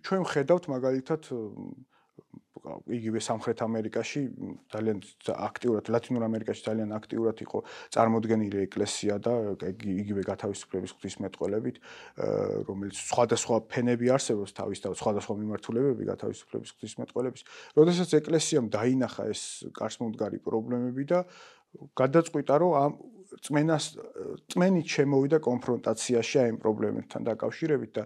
ჩვენ ხედავთ მაგალითად იგივე სამხრეთ ამერიკაში ძალიან აქტიურად ლათინურ ამერიკაში ძალიან აქტიურად იყო წარმოქმნილი ეკლესია და იგივე გათავისუფლების ღვთისმეტყველებით რომელიც სხვადასხვა ფენები არსებობს თავის თავ სხვადასხვა მიმართულებები გათავისუფლების ღვთისმეტყველების როდესაც ეკლესიამ დაინახა ეს კარსმომდგარი პრობლემები და გადაწყვიტა რომ ამ წმენას წმენით შემოვიდა კონფრონტაციაში აი ამ პრობლემებთან დაკავშირებით და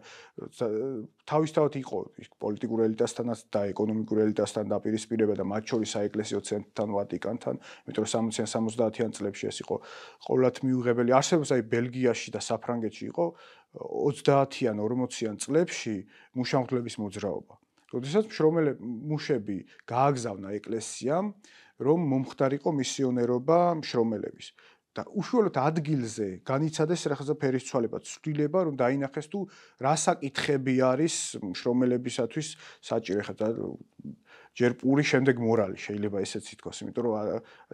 თავისთავად იყო პოლიტიკურ ელიტასთანაც და ეკონომიკურ ელიტასთან დაპირისპირება და მათ შორის საეკლესიო ცენტრთან ვატიკანთან, მეტყვი 60-იან 70-იან წლებში ეს იყო ყოველთ მიუღებელი. არსებობს აი ბელგიაში და საფრანგეთში იყო 30-იან 40-იან წლებში მუშამღლების მოძრაობა. როდესაც მშრომელები მუშები გააგზავნა ეკლესიამ, რომ მომხდარიყო მისიონერობა მშრომელების. და უშუალოდ ადგილზე განიცადეს რაღაცა ფერისცვალება, ცვლილება, რომ დაინახეს თუ რა საკითხები არის მშრომელებისათვის საჭირო. ხა ჯერ პური, შემდეგ მორალი შეიძლება ესეც ითქვას, იმიტომ რომ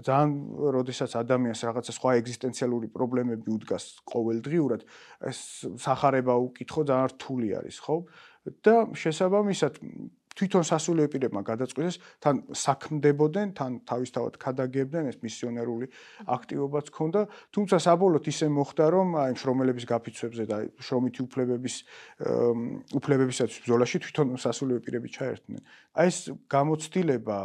ძალიან როდესაც ადამიანს რაღაცა სხვა ეგზისტენციალური პრობლემები უდგას ყოველდღიურად, ეს სახარება უკითხო ძალიან რთული არის, ხო? და შესაბამისად თვითონ სასულიერო პირებმა გადაწყვიტეს თან საქმდებოდნენ, თან თავისთავად ქადაგებდნენ, ეს მისიონერული აქტივობაც ჰქონდა, თუმცა საბოლოოდ ისე მოხდა, რომ აი შრომელების გაფიცვებზე და შრომითი უფლებების უფლებებისათვის ბრძოლაში თვითონ სასულიერო პირები ჩაერთნენ. აი ეს გამოცდილება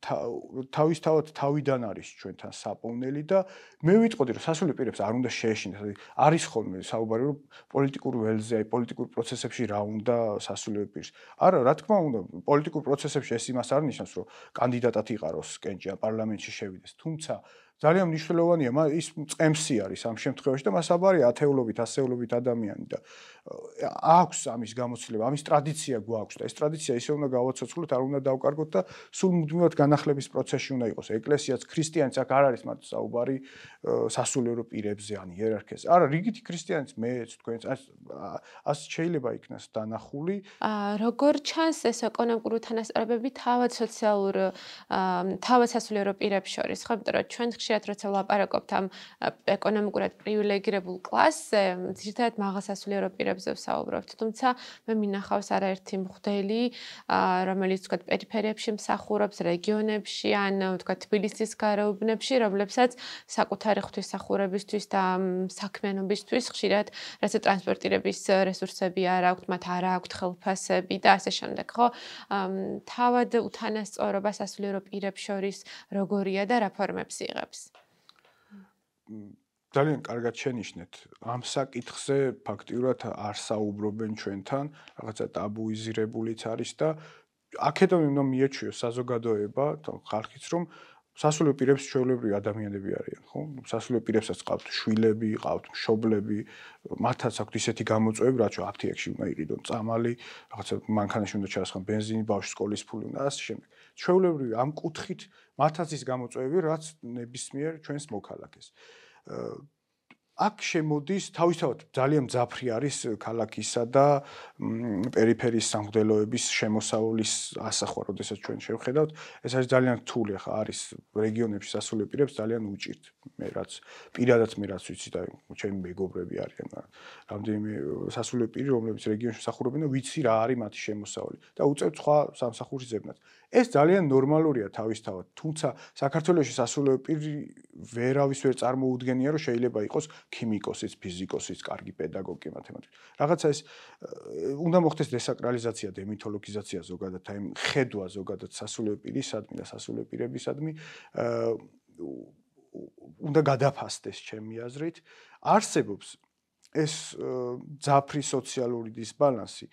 თავისთავად თავიდან არის ჩვენთან საპოვნელი და მე ვიტყოდი რომ სასულიერო პირებს არ უნდა შეეშინათ. არის ხოლმე საუბარი რომ პოლიტიკურ ველზე, აი პოლიტიკურ პროცესებში რა უნდა სასულიერო პირს. არა, რა თქმა უნდა, პოლიტიკურ პროცესებში ეს იმას არ ნიშნავს, რომ კანდიდატად იყაროს კენჭია პარლამენტში შევიდეს. თუმცა ძალიან მნიშვნელოვანია ის წემსი არის ამ შემთხვევაში და მას აბარია ათეულობით, ასეულობით ადამიანი და აქვს ამის გამოცდილება, ამის ტრადიცია გვაქვს და ეს ტრადიცია ისე უნდა გავაცოცხლოთ, არ უნდა დავკარგოთ და სულ მუდმივად განახლების პროცესში უნდა იყოს. ეკლესიაც ქრისტიანიც აქ არ არის მათ საუბარი სასულიერო პირებზე ან იერარქიაზე. არა, რიგითი ქრისტიანიც მეც თქვენც ას შეიძლება იქნას დანახული. აა როგორ ჩანს ეს ეკონომიკური თანასწორობები თავად სოციალურ თავად სასულიერო პირებს შორის, ხო? რომ ჩვენ ხშირად როცა ვლაპარაკობთ ამ ეკონომიკურად პრივილეგირებულ კლასზე, ძირითადად მაღალსასულიერო პირებზე ვსაუბრობთ, თუმცა მე მინახავს არაერთი მღვდელი, რომელიც თქვა პერიფერიებში მსახურობს, რეგიონებში ან თქვა თბილისის გარეუბნებში, რომლებსაც საკუთარი ღვთისმსახურებისთვის და საქმიანობისთვის ხშირად რაცა ტრანსპორტირების რესურსები არ აქვთ, მათ არ აქვთ ხელფასები და ასე შემდეგ, ხო? თავად უთანასწორობა სასულიერო პირებს შორის როგორია და რა ფორმებს იღებს? ძალიან კარგად შენიშნეთ. ამ საკითხზე ფაქტიურად არ საუბრობენ ჩვენთან, რაღაცა ტაბუიზირებულიც არის და აქედან უნდა მიეჩვიოს საზოგადოება, ხალხიც რომ სასულიერო პირებს ჩვეულებრივი ადამიანები არიან, ხო? სასულიერო პირებსაც ყავთ შვილები, ყავთ მშობლები, მათაც აქვთ ისეთი გამოწვევები, რაც აფთიაქში უნდა იყიდონ წამალი, რაღაცა მანქანაში უნდა ჩაასხან ბენზინი, ბავშვის სკოლის ფული და ასე შემდეგ. ჩვეულებრივი ამ კუთხით მათაც ის გამოწვევები, რაც ნებისმიერ ჩვენს მოქალაქეს. uh, აქ შემოდის თავისთავად ძალიან მძაფრი არის ქალაქისა და პერიფერიის სამგდელოების შემოსავლის ასახვა, როდესაც ჩვენ შევხედავთ, ეს არის ძალიან რთული ხა არის რეგიონებში სასულიერო პირებს ძალიან უჭირთ. მე რაც პირადად მე რაც ვიცი და ჩემი მეგობრები არიან, რამდენიმე სასულიერო პირი, რომლებიც რეგიონში მსახურობენ და ვიცი რა არის მათი შემოსავალი და უწევთ სხვა სამსახურის ძებნას. ეს ძალიან ნორმალურია თავისთავად, თუმცა საქართველოს სასულიერო პირი ვერავის ვერ წარმოუდგენია, რომ შეიძლება იყოს ქიმიკოსიც, ფიზიკოსიც, კარგი პედაგოგი, მათემატიკოსი. რაღაცა ეს უნდა მოხდეს დესაკრალიზაცია, დემითოლოგიზაცია ზოგადად, აი ხედვა ზოგადად სასულიერო პირისადმი და სასულიერო პირებისადმი უნდა გადაფასდეს ჩემი აზრით. არსებობს ეს ძაფრი სოციალური დისბალანსი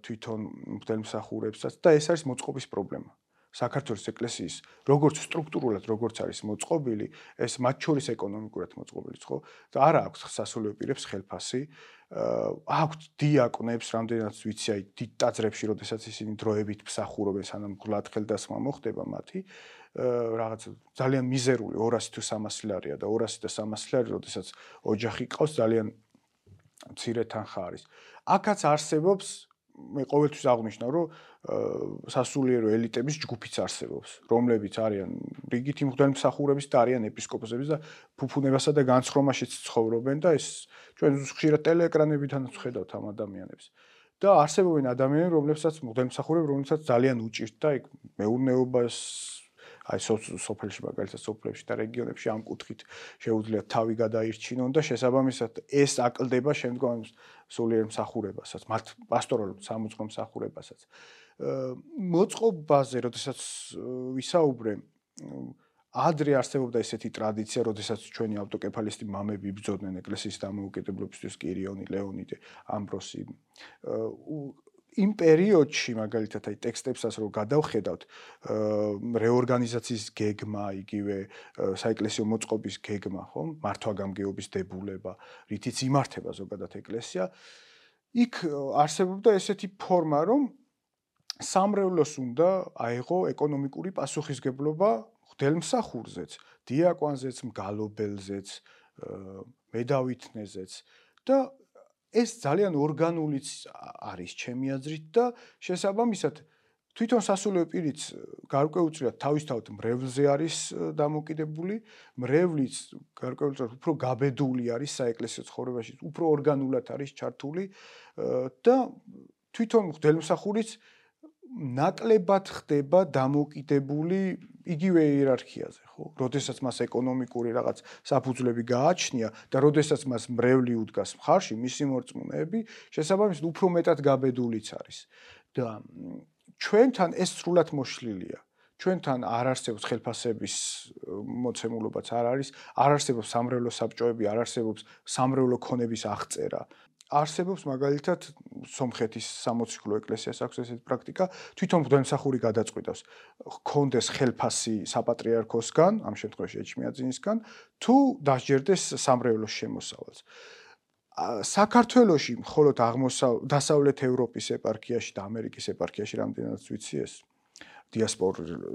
თვითონ მთელმსახურებსაც და ეს არის მოწყობის პრობლემა. საქართველოს ეკლესიის როგორც სტრუქტურულად როგორც არის მოწყობილი, ეს მათ შორის ეკონომიკურად მოწყობილი ხო? და არა აქვს სასულიერო პირებს ხელფასი. აქვთ დიაკვნებს, რამდენიც ვიცი, აი დიდ ტაძრებში, როდესაც ისინი დროებით მსახურობენ, სანამ გლად ხელდასმა მოხდება მათი. რაღაც ძალიან მიზერული 200 თუ 300 ლარია და 200 და 300 ლარი, როდესაც ოჯახი ყავს, ძალიან მცირე თანხა არის. აქაც არსებობს მე ყოველთვის აღნიშნავ, რომ სასულიერო ელიტების ჯგუფიც არსებობს, რომლებიც არიან რიგითი მღვდელი მსახურების და არიან ეპისკოპოსების და ფუფუნებასა და განცხრომაშიც ცხოვრობენ და ეს ჩვენ ხშირად ტელეეკრანებითანაც ხედავთ ამ ადამიანებს. და არსებობენ ადამიანები, რომლებსაც მღვდელი მსახურები, რომლებსაც ძალიან უჭირთ და ეგ მეურნეობას აი სოფელში მაგალითად სოფლებში და რეგიონებში ამ კუთხით შეუძლიათ თავი გადაირჩინონ და შესაბამისად ეს აკლდება შემდგომ სულიერ მსახურებასაც, მათ პასტორალურ სამოწყო მსახურებასაც. მოწყობაზე, როდესაც ვისაუბრე ადრე არსებობდა ესეთი ტრადიცია, როდესაც ჩვენი ავტოკეფალისტი მამები იბრძოდნენ ეკლესიის დამოუკიდებლობისთვის, კირიონი, ლეონიდე, ამბროსი. იმ პერიოდში მაგალითად აი ტექსტებსაც რო გადავხედავთ რეორგანიზაციის გეგმა იგივე საეკლესიო მოწყობის გეგმა ხო მართვაგამგეობის დებულება რითიც იმართება ზოგადად ეკლესია იქ არსებობდა ესეთი ფორმა რომ სამრევლოს უნდა აიღო ეკონომიკური პასუხისგებლობა ხდელმსახურზეც, დიაკვანზეც, მგალობელზეც, მედავითნეზეც და ეს ძალიან ორგანულიც არის ჩემი აზრით და შესაბამისად თვითონ სასულიერო პირიც გარკვეულწილად თავისთავად მრევლზე არის დამოკიდებული, მრევლიც გარკვეულწილად უფრო გაბედული არის საეკლესიო ცხოვრებაში, უფრო ორგანულად არის ჩართული და თვითონ ღდელმსახურიც ნაკლებად ხდება დამოკიდებული იგივე იერარქიაზე, ხო? როდესაც მას ეკონომიკური რაღაც საფუძვლები გააჩნია და როდესაც მას მრევლი უდგას მხარში, მისი მორწმუნეები შესაბამისად უფრო მეტად გაბედულიც არის. და ჩვენთან ეს სრულად მოშლილია. ჩვენთან არ არსებობს ხელფასების მოცემულობაც არ არის, არ არსებობს სამრევლო საბჭოები, არ არსებობს სამრევლო ქონების აღწერა. არსებობს მაგალითად სომხეთის 60 ქულო ეკლესიას აქვს ესეთი პრაქტიკა, თვითონ მღვდელმსახური გადაწყვიტავს, ხონდეს ხელფასი საპატრიარქოსგან, ამ შემთხვევაში ეჩმიაძინისგან, თუ დასჯერდეს სამრევლოს შემოსავალს. საქართველოში მხოლოდ აღმოსავლეთ დასავლეთ ევროპის ეპარქიაში და ამერიკის ეპარქიაში რამდენადაც ვიცი ეს დიასპორ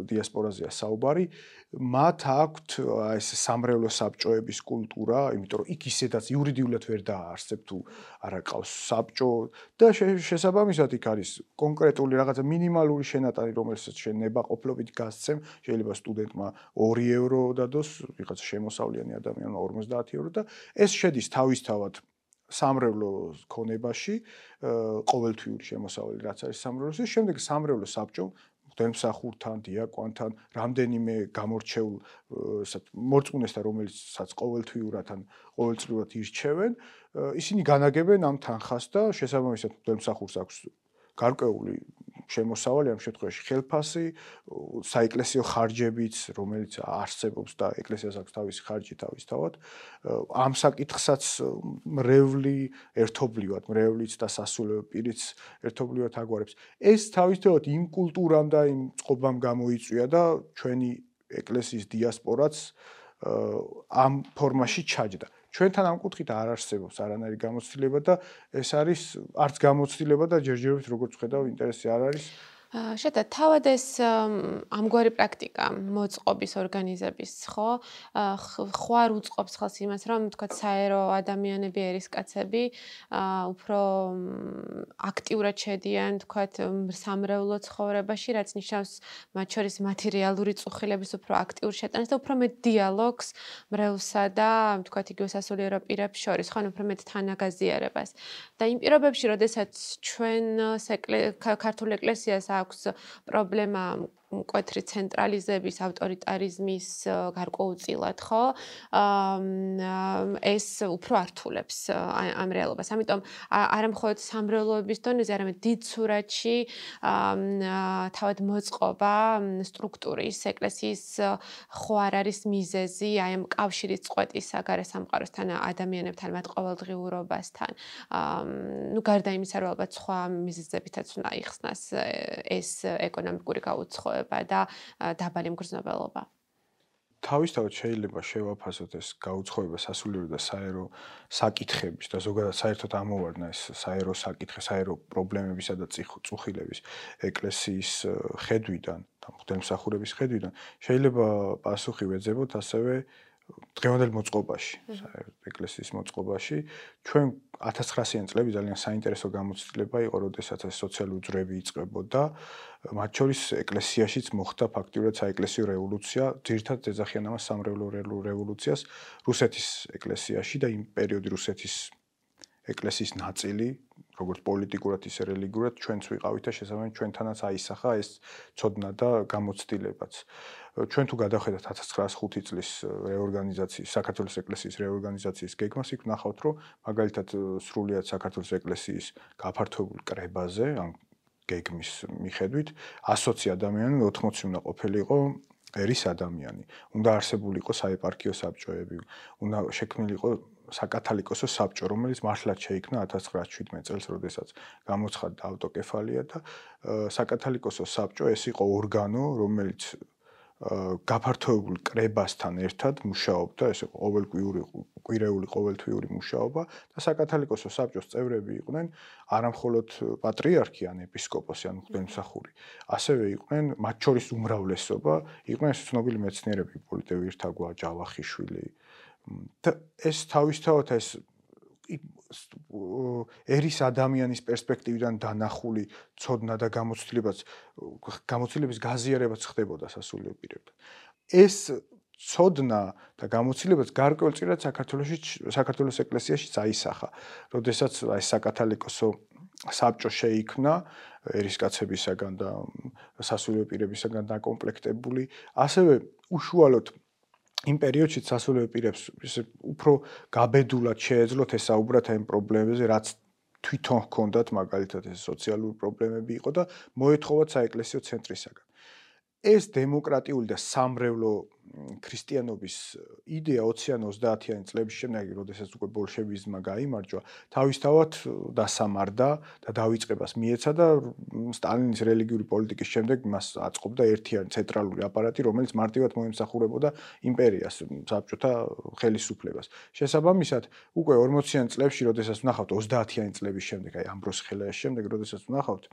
დიასპორაზია საუბარი. მათ აქვთ ეს სამრევლო საბჭოების კულტურა იმიტომ რომ იქ ისედაც იურიდიულად ვერ დაარსებ თუ არა ყავს საბჭო და შესაბამისად იქ არის კონკრეტული რაღაცა მინიმალური შენატანი რომელსაც შენ ნებაყოფლობით გასცემ. შეიძლება სტუდენტმა 2 ევრო დადოს ვიღაც შემოსავლიანი ადამიანმა 50 ევრო და ეს შედის თავისთავად სამრევლო ქონებაში ყოველთვიური შემოსავალი რაც არის სამრევლოს. ის შემდეგ სამრევლო საბჭო დემსახურთან, დიაკვანთან, რამდენიმე გამორჩეულ მორწმუნესთან, რომელიცაც ყოველთვიურად ან ყოველწლიურად ირჩევენ, ისინი განაგებენ ამ თანხას და შესაბამისად დემსახურს აქვს გარკვეული შემოსავალი ამ შემთხვევაში ხელფასი, საეკლესიო ხარჯებიც, რომელიც არსებობს და ეკლესიას აქვს თავისი ხარჯი თავისთავად. ამ საკითხსაც მრევლი ერთობლივად, მრევლიც და სასულიერო პირიც ერთობლივად აგვარებს. ეს თავისთავად იმ კულტურამ და იმ წყობამ გამოიწვია და ჩვენი ეკლესიის დიასპორაც ამ ფორმაში ჩაჯდა. ჩვენთან ამ კუთხით არ არსებობს არანაირი გამოცდილება და ეს არის არც გამოცდილება და ჯერჯერობით როგორც ხედავ ინტერესი არ არის შეთა თავად ეს ამგვარი პრაქტიკა მოწყობის ორგანიზების ხო? ხო არ უწყობს ხელს იმას რომ თქვა საერო ადამიანები ერისკაცები უფრო აქტიურად შედიან თქვა სამრევლო ცხოვრებაში რაც ნიშნავს მათ შორის მათი რეალური წუხილების უფრო აქტიურ შეტანას და უფრო მეტ დიალოგს მრევლსა და თქვა იგივე სასულიერო პირებს შორის ხო უფრო მეტ თანაგაზიარებას. და იმ პირობებში როდესაც ჩვენ ქართულ ეკლესიას აქვს პრობლემა მკვეთრი ცენტრალიზების, ავტორიტარიზმის გარკვეულწილად, ხო? ეს უფრო ართულებს ამ რეალობას. ამიტომ არა მხოლოდ სამრევლოების დონეზე, არამედ დიდ სურათში თავად მოწყობა სტრუქტურის, ეკლესიის ხო არ არის მიზეზი აი ამ კავშირის წყვეტისა გარე სამყაროსთან, ადამიანებთან, მათ ყოველდღიურობასთან. ნუ გარდა იმისა, რომ ალბათ სხვა მიზეზებითაც უნდა იხსნას ეს ეკონომიკური გაუცხო მოგზაურობა და დაბალი მგრძნობელობა. თავისთავად შეიძლება შევაფასოთ ეს გაუცხოება სასულიერო და საერო საკითხების და ზოგადად საერთოდ ამოვარდნა ეს საერო საკითხი, საერო პრობლემებისა და წუხილების ეკლესიის ხედვიდან და მღვდელმსახურების ხედვიდან შეიძლება პასუხი ვეძებოთ ასევე დღევანდელ მოწყობაში, ეკლესიის მოწყობაში, ჩვენ 1900-იან წლები ძალიან საინტერესო გამოცდილება იყო, როდესაც ეს სოციალური ძრები იწყებოდა. მათ შორის ეკლესიაშიც მოხდა ფაქტიურად საეკლესიო რევოლუცია, ძირთად ეძახიან ამას სამრევლო რევოლუციას რუსეთის ეკლესიაში და იმ პერიოდი რუსეთის ეკლესიის ნაწილი, როგორც პოლიტიკურად ისე რელიგიურად ჩვენც ვიყავით და შესაბამისად ჩვენთანაც აისახა ეს ცოდნა და გამოცდილებაც. ჩვენ თუ გადახედათ 1905 წლის რეორგანიზაციის, საქართველოს ეკლესიის რეორგანიზაციის გეგმას, იქ ნახავთ, რომ მაგალითად სრულიად საქართველოს ეკლესიის გაფართოებულ კრებაზე, ან გეგმის მიხედვით 120 ადამიანი 80 უნდა ყოფილიყო ერის ადამიანი. უნდა არსებულიყო საეპარქიო საბჭოები, უნდა შექმნილიყო საკათალიკოსო საბჭო, რომელიც მართლაც შეიქმნა 1917 წელს, როდესაც გამოცხადდა ავტოკეფალია და საკათალიკოსო საბჭო ეს იყო ორგანო, რომელიც გაფართოებულ კრებასთან ერთად მუშაობდა, ეს ყოველკვირული კვირეული ყოველთვიური მუშაობა და საკათალიკოსო საბჭოს წევრები იყვნენ არამხოლოდ პატრიარქი ან ეპისკოპოსი ან მღვდელმსახური, ასევე იყვნენ მათ შორის უმრავლესობა, იყვნენ ცნობილი მეცნიერები, პოლიტე ვირთაგვა, ჯავახიშვილი და ეს თავისთავად ეს ერის ადამიანის პერსპექტივიდან დანახული ცოდნა და გამოცდილებაც გამოცდილების გაზიარებაც ხდებოდა სასულიერო პირებთან. ეს ცოდნა და გამოცდილებაც გარკვეულწილად საქართველოსში საქართველოს ეკლესიაში წაისახა. როდესაც აი საკათალიკოსო საბჭო შეიქმნა ერისკაცებისაგან და სასულიერო პირებისაგან დაკომპლექტებული, ასევე უშუალოდ იმ პერიოდში სასულიერო პირებს ისე უფრო გაბედულად შეეძლოთ ესაუბრათ ამ პრობლემებზე, რაც თვითონ ჰქონდათ, მაგალითად ეს სოციალური პრობლემები იყო და მოეთხოვათ საეკლესიო ცენტრისაგან. ეს დემოკრატიული და სამრევლო ქრისტიანობის იდეა 20-ან 30-იან წლების შემდეგ, როდესაც უკვე ბოლშევიზმმა გამოიმარჯვა, თავისთავად დასამარდა და დაიწყებას მიეცა და სტალინის რელიგიური პოლიტიკის შემდეგ მას აწყობდა ერთიანი ცენტრალური აპარატი, რომელიც მარტივად მოემსახურებოდა იმპერიას, საბჭოთა ხელისუფლებას. შესაბამისად, უკვე 40-იან წლებში, როდესაც ვნახავთ 30-იანი წლების შემდეგ, აი ამბროს ხელაის შემდეგ, როდესაც ვნახავთ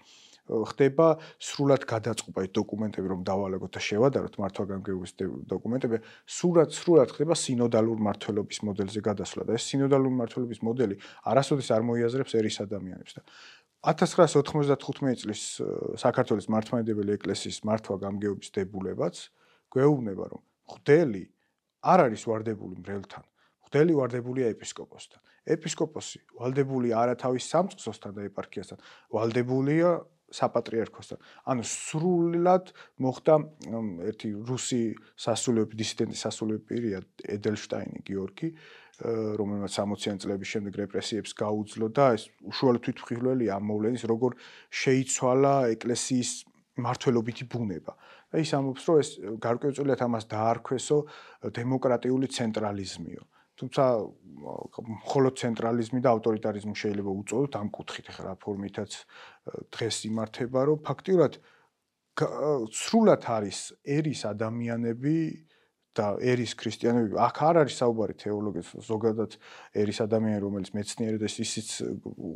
ხდება სრულად გადაწყობა ეს დოკუმენტები რომ დავალაგოთ და შევადაროთ მართვა-გამგეობის დოკუმენტები სრულად სრულად ხდება სინოდალურ მართლობის მოდელზე გადასვლა და ეს სინოდალური მართლობის მოდელი არასოდეს არ მოიაზრებს ერის ადამიანებს და 1995 წლის საქართველოს მართლმადიდებელი ეკლესიის მართვა-გამგეობის დებულებაც გვეუბნება რომ ღვთელი არ არის ვარდებული მრევლთან. ღვთელი ვარდებულია ეპისკოპოსთან. ეპისკოპოსი ვალდებულია არა თავის სამწყსოსთან და ეპარქიასთან ვალდებულია საპატრიარქოსთან. ანუ სრულად მოხდა ერთი რუსი სასულიერო დისიდენტი სასულიერო პირია ედელშტაინი გიორგი, რომელმაც 60-იან წლების შემდეგ რეპრესიებს გაუძლო და ეს უშუალო თვითმხილველი ამოვლენის როგორ შეიცვალა ეკლესიის მართლობითი ბუნება. და ის ამბობს, რომ ეს გარკვეულწილად ამას დაარქვესო დემოკრატიული ცენტრალიზმიო. თუმცა მხოლოდ ცენტრალიზმი და ავტორიტარიზმი შეიძლება უწოდოთ ამ კუთხით ახლა ფორმითაც დღეს იმართება რომ ფაქტიურად სრულად არის ერის ადამიანები და ერის ქრისტიანები აქ არ არის საუბარი თეოლოგიის ზოგადად ერის ადამიანი რომელიც მეცნიერი და ისიც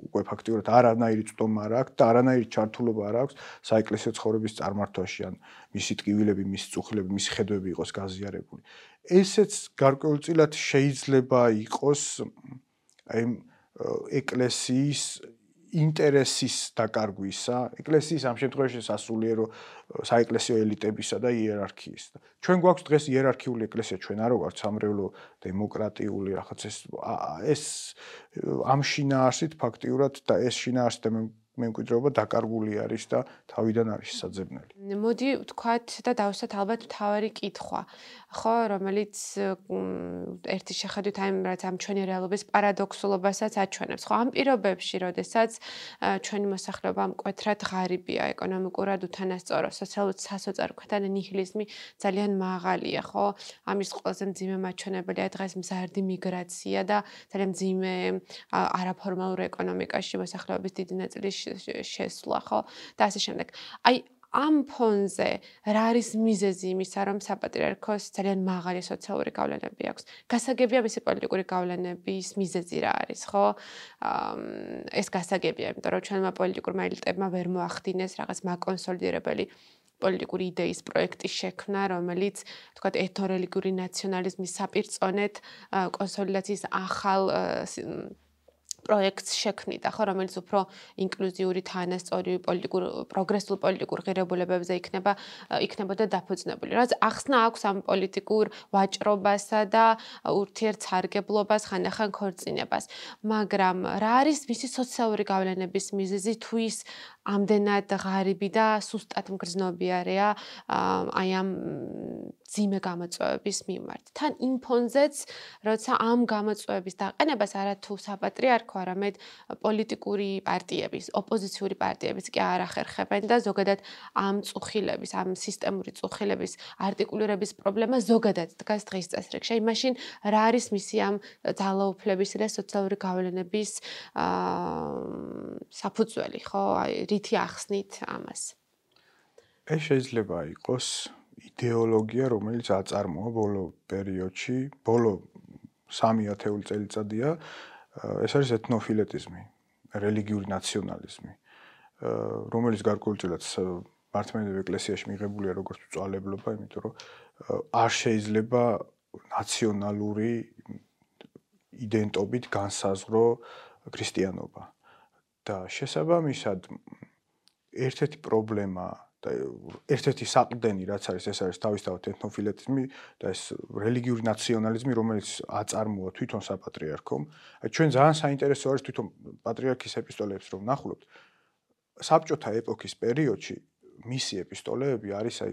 უკვე ფაქტიურად არანაირი წტომა არ აქვს და არანაირი ჩართულობა არ აქვს საეკლესიო ცხოვრების წარმართვაში ან მისი ტკივილები, მისი წუხილები, მისი ხედვები იყოს გაზიარებული. ესეც გარკვეულწილად შეიძლება იყოს აი ეკლესიის ინტერესის დაკარგვისა, ეკლესიის ამ შემთხვევაში სასულიერო საეკლესიო ელიტებისა და იერარქიის. ჩვენ გვაქვს დღეს იერარქიული ეკლესია, ჩვენ არ ვართ სამრევლო დემოკრატიული რაღაც ეს ეს ამ შინაარსით ფაქტიურად და ეს შინაარსი და მემკვიდრეობა დაკარგული არის და თავიდან არის საძებნელი. მოდი ვთქვათ და დავსვათ ალბათ თავარი კითხვა. ხო, რომელიც ერთი შეხედვით აი რაც ამ ჩვენი რეალობის პარადოქსულობასაც აჩვენებს. ხო, ამ პირობებში, როდესაც ჩვენი მოსახლეობა მკვეთრად ღარიბია, ეკონომიკურად უთანასწორო, სოციალურ სასოწარკვეთან ნიჰილიზმი ძალიან მაღალია, ხო? ამის ყველაზე მძიმე მაჩვენებელია დღეს მზარდი მიგრაცია და ძალიან მძიმე არაფორმალურ ეკონომიკაში მოსახლეობის დიდი ნაწილის შესვლა, ხო? და ასე შემდეგ. აი ამ ფონზე რა არის მიზეზი იმისა, რომ საპატრიარქოს ძალიან მაღალი სოციალური გავლენები აქვს? გასაგებია მისი პოლიტიკური გავლენების მიზეზი რა არის, ხო? ეს გასაგებია, იმიტომ რომ ჩვენმა პოლიტიკურმა ელიტებმა ვერ მოახდინეს რაღაც მაკონსოლიდირებელი პოლიტიკური იდეის პროექტის შექმნა, რომელიც თქვა ეთნორელიგიური ნაციონალიზმის საპირწონეთ კონსოლიდაციის ახალ პროექტს შექმნიდა, ხო, რომელიც უფრო ინკლუზიური, თანასწორი, პოლიტიკურ პროგრესულ პოლიტიკურ ღირებულებებზე იქნება იქნებოდა დაფუძნებული. რაც ახსნა აქვს ამ პოლიტიკურ ვაჭრობასა და ურთიერთსარგებლობას, ხანდახან ქორწინებას. მაგრამ რა არის მისი სოციალური გავლენების მიზეზი თუ ის ამდენად ღარიბი და სუსტად მგრძნობიარეა აი ამ ძიმე გამოწვევების მიმართ. თან იმ ფონზეც, როცა ამ გამოწვევების დაყენებას არათუ საპატრიარქო, არამედ პოლიტიკური პარტიების, ოპოზიციური პარტიების კი არ ახერხებენ და ზოგადად ამ წუხილების, ამ სისტემური წუხილების არტიკულირების პრობლემა ზოგადად დგას დღის წესრიგში. აი მაშინ რა არის მისი ამ ძალაუფლების და სოციალური გავლენების აა საფუძველი, ხო? აი რითი ახსნით ამას? ეს შეიძლება იყოს იდეოლოგია, რომელიც აწარმოა ბოლო პერიოდში, ბოლო სამი ათეული წელიწადია ეს არის ეთნოფილეტიზმი, რელიგიური ნაციონალიზმი, რომელიც გარკვეულწილად მართლმადიდებლურ ეკლესიაში მიღებულია როგორც წვალებლობა, იმიტომ რომ არ შეიძლება ნაციონალური იდენტობით განსაზღვრო ქრისტიანობა. და შესაბამისად ერთ-ერთი პრობლემა და ერთ-ერთი საყრდენი რაც არის ეს არის თავისთავად ეთნოფილეტიზმი და ეს რელიგიური ნაციონალიზმი რომელიც აწარმოა თვითონ საპატრიარქომ. აი ჩვენ ძალიან საინტერესო არის თვითონ პატრიარქის ეპისტოლეებს რომ ნახულობთ. საბჭოთა ეპოქის პერიოდში მისი ეპისტოლეები არის აი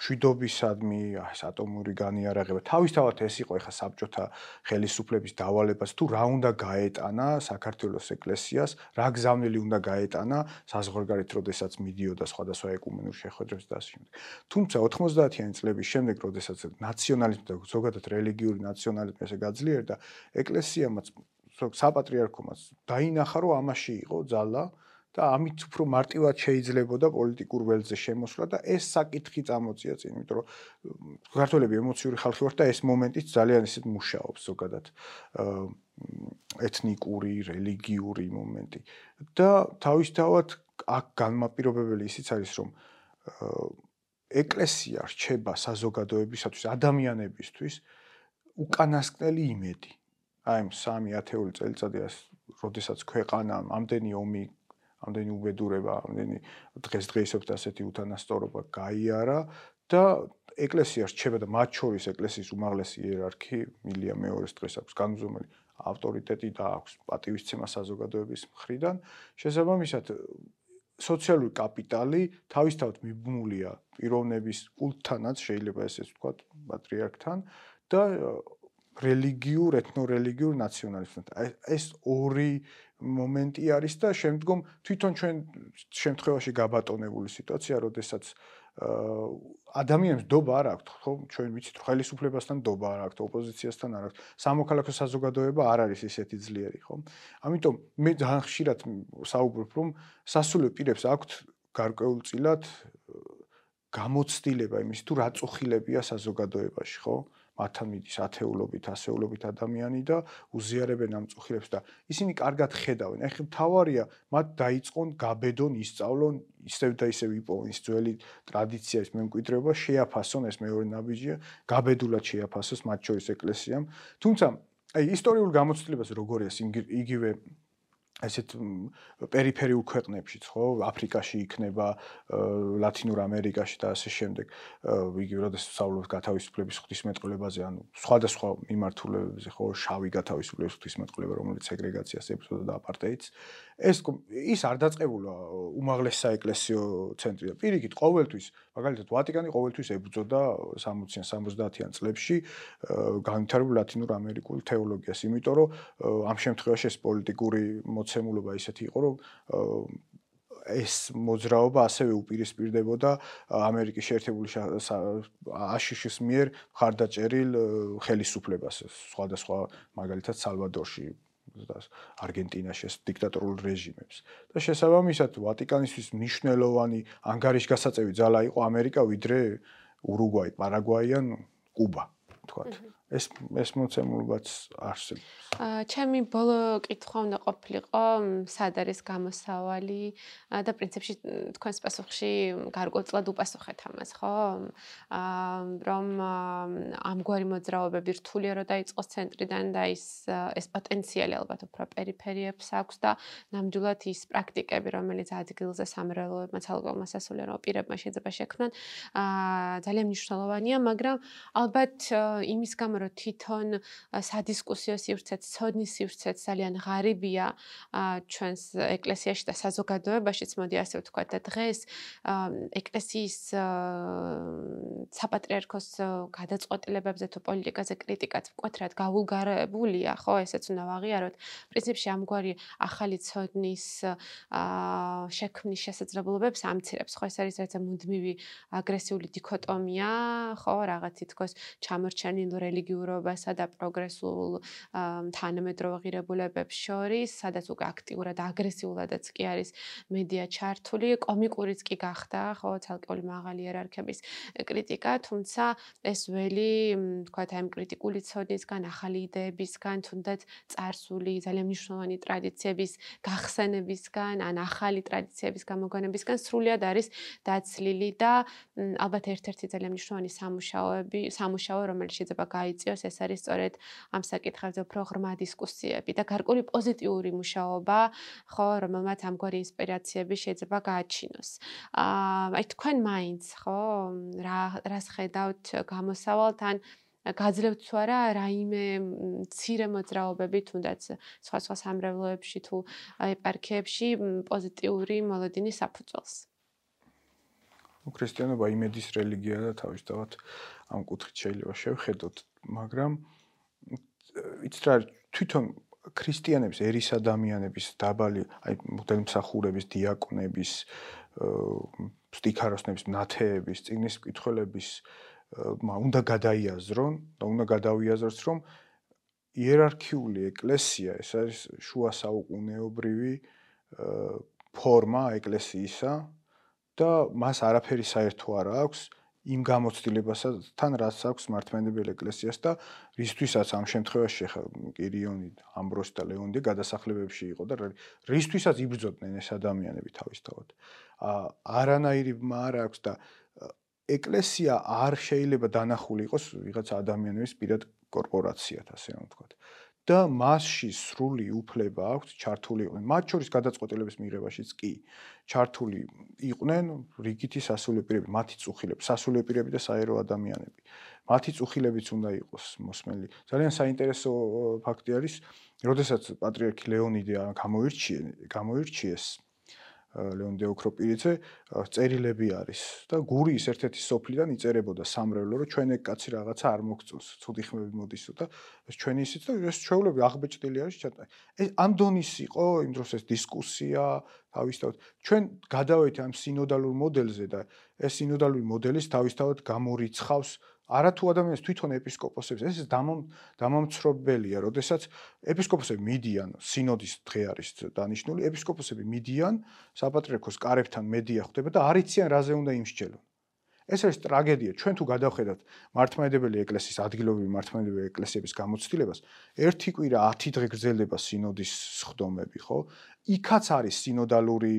შვიდობისადმი, ეს ატომური განიარაღება. თავისთავად ეს იყო ეხა საბჭოთა ხელისუფლების დავალებას თუ რა უნდა გაეტანა საქართველოს ეკლესიას, რა გზავნილი უნდა გაეტანა საზღვარგარეთ, როდესაც მიდიოდა სხვადასხვა ეკუმენურ შეხვედრებს და ასე შემდეგ. თუმცა 90-იანი წლების შემდეგ, როდესაც ნაციონალიზმი და ზოგადად რელიგიური ნაციონალიზმი ესე გაძლიერდა, ეკლესიამაც საპატრიარქომაც დაინახა, რომ ამაში იყო ძალა და ამით უფრო მარტივად შეიძლებოდა პოლიტიკურ ველზე შემოსვლა და ეს საკითხი წამოწია წინ, იმიტომ რომ ქართველები ემოციური ხალხი ვართ და ეს მომენტიც ძალიან ისეთ მუშაობს ზოგადად ეთნიკური, რელიგიური მომენტი. და თავისთავად აქ განმაპირობებელი ისიც არის, რომ ეკლესია რჩება საზოგადოებისათვის, ადამიანებისთვის უკანასკნელი იმედი. აი, 3 ათეული წელიწადია, როდესაც ქვეყანამ ამდენი ომი ამდენი უბედურება, ამდენი დღესდღეობით ასეთი უთანასწორობა გაიარა და ეკლესია რჩება და მათ შორის ეკლესიის უმაღლესი იერარქი მილია მეორეს დღეს აქვს განუზომელი ავტორიტეტი და აქვს პატივისცემა საზოგადოების მხრიდან. შესაბამისად სოციალური კაპიტალი თავისთავად მიბმულია პიროვნების კულტთანაც შეიძლება ესეც ვთქვა პატრიარქთან და რელიგიურ, ეთნორელიგიურ ნაციონალიზმთან. ეს ორი მომენტი არის და შემდგომ თვითონ ჩვენ შემთხვევაში გაბატონებული სიტუაცია, როდესაც ადამიანებს დობა არ აქვს, ხო? ჩვენ ვიცით, ხელისუფლებასთან დობა არ აქვს, ოპოზიციასთან არ აქვს. სამოქალაქო საზოგადოება არ არის ისეთი ძლიერი, ხო? ამიტომ მე ძალიან ხშირად საუბრობ, რომ სასულიერო პირებს აქვთ გარკვეულწილად გამოცდილება იმის თუ რა წუხილებია საზოგადოებაში, ხო? მათთან მიდის ათეულობით, ასეულობით ადამიანი და უზიარებენ ამ წუხილებს და ისინი კარგად ხედავენ. ეხლა თავარია მათ დაიწყონ გაბედონ, ისწავლონ ისევ და ისევ იპოვონ ის ძველი ტრადიცია, ის მემკვიდრეობა, შეაფასონ ეს მეორე ნაბიჯია, გაბედულად შეაფასოს მათ შორის ეკლესიამ. თუმცა აი ისტორიულ გამოცდილებას როგორია იგივე ესეთ პერიფერიულ ქვეყნებშიც ხო აფრიკაში იქნება ლათინურ ამერიკაში და ასე შემდეგ. იგივე როდესაც სწავლობთ გათავისუფლების ღვთისმეტყველებაზე ანუ სხვადასხვა მიმართულებებზე ხო? შავი გათავისუფლების ღვთისმეტყველება რომელიც სეგრეგაციას ებრძოდა და აპარტეიდს ეს ის არ დაწყებულა უმაღლეს საეკლესიო ცენტრი და პირიქით ყოველთვის მაგალითად ვატიკანი ყოველთვის ებრძოდა 60-იან 70-იან წლებში განვითარებულ ლათინურ ამერიკულ თეოლოგიას იმიტომ რომ ამ შემთხვევაში ეს პოლიტიკური მოცემულობა ისეთი იყო რომ ეს მოძრაობა ასევე უპირისპირდებოდა ამერიკის შეერთებული აშშ-ის მიერ ხარდაჭერილ ხელისუფლებას სხვადასხვა მაგალითად სალვადორში და არგენტინაში ეს დიქტატორულ რეჟიმებს. და შესაბამისად ვატიკანისთვის მნიშვნელოვანი ანგარიშგასაწევი ძალა იყო ამერიკა ვიდრე ურუგვაი, პარაგვაი ან კუბა, თქვათ. ეს ეს მოცემულობაც არსებობს. აა ჩემი ბოლო კითხვა უნდა ყოფილიყო, სად არის გამოსავალი და პრინციპში თქვენს პასუხში გარკვეულწილად უპასუხეთ ამას, ხო? აა რომ ამგვარი მოძრაობები რთულია რომ დაიწყოს ცენტრიდან და ის ეს პოტენციალი ალბათ უფრო პერიფერიებს აქვს და ნამდვილად ის პრაქტიკები, რომელიც ადგილზე სამრევლოებმა ცალკეულმა სასულიერო პირებმა შეიძლება შექმნან, აა ძალიან მნიშვნელოვანია, მაგრამ ალბათ იმის გამო რომ თვითონ სადისკუსიო სივრცეც, ცოდნის სივრცეც ძალიან ღარიბია ჩვენს ეკლესიაში და საზოგადოებაშიც, მოდი ასე ვთქვა და დღეს ეკლესიის საპატრიარქოს გადაწყვეტილებებზე თუ პოლიტიკაზე კრიტიკაც მკვეთრად გავულგარებულია, ხო, ესეც უნდა ვაღიაროთ. პრინციპში ამგვარი ახალი ცოდნის შექმნის შესაძლებლობებს ამცირებს, ხო, ეს არის რაღაცა მუდმივი აგრესიული დიქოტომია, ხო, რაღაც თითქოს ჩამორჩენილი რელიგიური რელიგიურობასა და პროგრესულ თანამედროვე ღირებულებებს შორის, სადაც უკვე აქტიურად აგრესიულადაც კი არის მედია ჩართული, კომიკურიც კი გახდა, ხო, ცალკეული მაღალი იერარქების კრიტიკა, თუმცა ეს ველი, თქვათ, აი ამ კრიტიკული ცოდნისგან, ახალი იდეებისგან, თუნდაც წარსული ძალიან მნიშვნელოვანი ტრადიციების გახსენებისგან, ან ახალი ტრადიციების გამოგონებისგან სრულად არის დაცლილი და ალბათ ერთ-ერთი ძალიან მნიშვნელოვანი სამუშაოები, სამუშაო, რომელიც შეიძლება გაიწიოს, ეს არის სწორედ ამ საკითხებზე უფრო ღრმა დისკუსიები და გარკვეული პოზიტიური მუშაობა, ხო, რომელმაც ამგვარი ინსპირაციები შეიძლება გააჩინოს. აა აი თქვენ მაინც, ხო, რა რას ხედავთ გამოსავალთ ან გაძლევთ თუ არა რაიმე ცირე მოძრაობები თუნდაც სხვა სხვა სამრევლოებში თუ ეპარქიებში პოზიტიური მოლოდინის საფუძველს. ну ქრისტიანობა იმედის რელიგია და თავისთავად ამ კუთხით შეიძლება შევხედოთ, მაგრამ იცით რა თვითონ ქრისტიანების ერის ადამიანების დაბალი, აი მოდელმსახურების, დიაკონების, სტიქაროსნების, ნათეების, წიგნის მკითხველების უნდა გადაიაზრონ და უნდა გადავიაზროს, რომ იერარქიული ეკლესია ეს არის შუა საუკუნეობრივი ფორმა ეკლესიისა და მას არაფერი საერთო არ აქვს იმ გამოცდილებასთან, რაც აქვს მართლმადიდებელი ეკლესიას და რისთვისაც ამ შემთხვევაში კირიონი, ამბროსი და ლეონდი გადასახლებებში იყო და რისთვისაც იბრძოდნენ ეს ადამიანები თავისთავად. ა არანაირი მა არ აქვს და ეკლესია არ შეიძლება დანახული იყოს ვიღაცა ადამიანების პირად კორპორაციათ, ასე რომ ვთქვათ. და მასში სრული უფლება აქვს ჩართული იყვნენ. მათ შორის გადაწყვეტილების მიღებაშიც კი ჩართული იყვნენ რიგითი სასულიერები, მათი წუხილები, სასულიერები და საერო ადამიანები. მათი წუხილებიც უნდა იყოს მოსმელი. ძალიან საინტერესო ფაქტი არის, როდესაც პატრიარქი ლეონიდე გამოირჩიეს, გამოირჩიეს ლეონ დეოქროპირიცე წერილები არის და გურიის ერთ-ერთი სოფლიდან იწერებოდა სამრევლო რომ ჩვენ ეგ კაცი რაღაცა არ მოგწონს ცუდი ხმები მოდისო და ჩვენი ისიც და ეს ჩვეულები აღბეჭდილი არის ჩატა. ეს ამ დონის იყო იმ დროს ეს დისკუსია თავისთავად. ჩვენ გადავეით ამ სინოდალურ მოდელზე და ეს სინოდალური მოდელის თავისთავად გამორიცხავს არათუ ადამიანს თვითონ ეპისკოპოსებს ეს დამამცრობელია, როდესაც ეპისკოპოსები მიდიან, სინოდის დღე არის დანიშნული, ეპისკოპოსები მიდიან საპატრიარქოს კარებთან მედია ხდება და არიციან რაზე უნდა იმსჯელონ. ეს არის ტრაგედია. ჩვენ თუ გადავხედავთ მართლმადიდებელი ეკლესიის ადგილობრივი მართლმადიდებელი ეკლესიების გამოცდილებას, ერთი კვირა 10 დღე გრძელდება სინოდის სხდომები, ხო? იქაც არის სინოდალური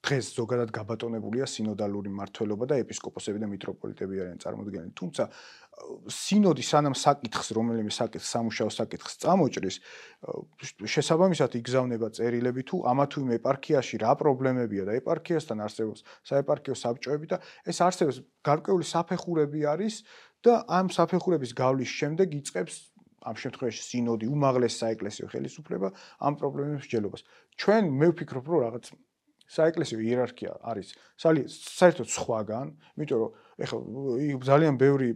დღეს ზოგადად გაბატონებულია სინოდალური მართლობა და ეპისკოპოსები და მიტროპოლიტები არიან წარმოდგენილი. თუმცა სინოდი სანამ საკითხს, რომელიმე საკითხს, სამუშაო საკითხს წამოჭრის, შესაბამისად იგზავნება წერილები თუ ამა თუ იმ ეპარქიაში რა პრობლემებია და ეპარქიასთან არსებობს საეპარქიო საბჭოები და ეს არსებობს გარკვეული საფეხურები არის და ამ საფეხურების გავლის შემდეგ იწყებს ამ შემთხვევაში სინოდი უმაღლეს საეკლესიო ხელისუფლება ამ პრობლემებს ჯელობას. ჩვენ მე ვფიქრობ, რომ რაღაც საეკლესიო იერარქია არის საერთოდ სხვაგან, იმიტომ რომ ეხლა ძალიან ბევრი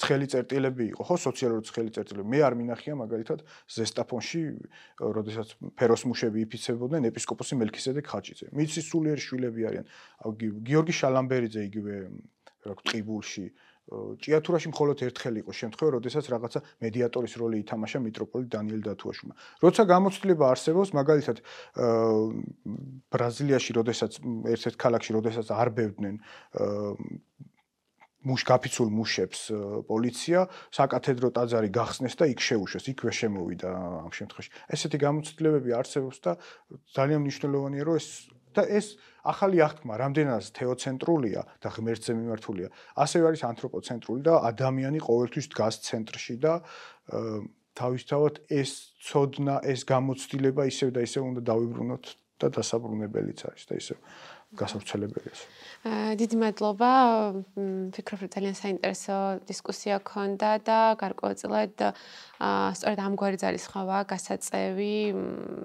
ცხელი წერტილები იყო, ხო, სოციალური ცხელი წერტილები. მე არ მინახია მაგალითად ზესტაფონში, როდესაც ფეროსმუშები იფიცებოდნენ ეპისკოპოსი მელქისედეკ ხაჭიძე. მიცის სულიერ შვილები არიან. გიორგი შალამბერიძე იგივე რა ვთქვი, ტყიბულში ჭიათურაში მხოლოდ ერთხელ იყო შემთხვევა, როდესაც რაღაცა მედიატორის როლი ითამაშა მიტროპოლიტ დანიელ დათუაშმა. როცა გამოცდილება არსებობს, მაგალითად ბრაზილიაში, როდესაც ერთ-ერთ ქალაქში, როდესაც არბევდნენ მუშ გაფიცულ მუშებს პოლიცია საკათედრო ტაძარი გახსნეს და იქ შეუშვეს, იქვე შემოვიდა ამ შემთხვევაში. ესეთი გამოცდილებები არსებობს და ძალიან მნიშვნელოვანია, რომ ეს და ეს ახალი აღთქმა რამდენადაც თეოცენტრულია და ღმერთზე მიმართულია, ასევე არის ანთროპოცენტრული და ადამიანი ყოველთვის დგას ცენტრში და თავისთავად ეს ცოდნა, ეს გამოცდილება ისევ და ისევ უნდა დავიბრუნოთ და დასაბრუნებელიც არის და ისევ გასავრცელებელია. დიდი მადლობა. ვფიქრობ, რომ ძალიან საინტერესო დისკუსია ქონდა და გარკვეულწილად სწორედ ამგვარი ძალისხმევა გასაწევი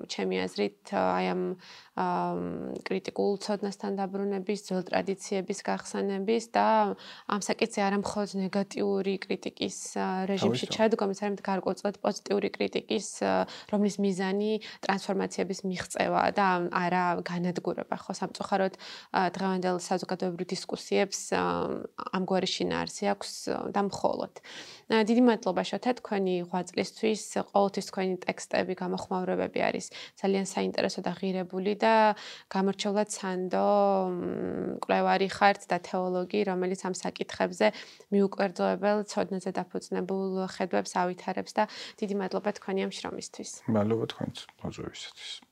ჩემი აზრით აი ამ კრიტიკულ ცოდნასთან დაბრუნების, ძველ ტრადიციების გახსნების და ამ საკითხზე არა მხოლოდ ნეგატიური კრიტიკის რეჟიმში ჩადგომის, არამედ გარკვეულწილად პოზიტიური კრიტიკის, რომლის მიზანი ტრანსფორმაციების მიღწევა და არა განადგურება, ხო, სამწუხაროდ დღევანდელ საზოგადოებრივ დისკუსიებს ამგვარი შინაარსი აქვს და მხოლოდ. დიდი მადლობა შოთა თქვენი ღვაწლისთვის, ყოველთვის თქვენი ტექსტები, გამოხმაურებები არის ძალიან საინტერესო და ღირებული და გამორჩეულად სანდო კვლევარი ხართ და თეოლოგი, რომელიც ამ საკითხებზე მიუკვერდლებელ ცოდნაზე დაფუძნებულ ხედვებს ავითარებს და დიდი მადლობა თქვენი ამ შრომისთვის. მადლობა თქვენს მოწვევისათვის.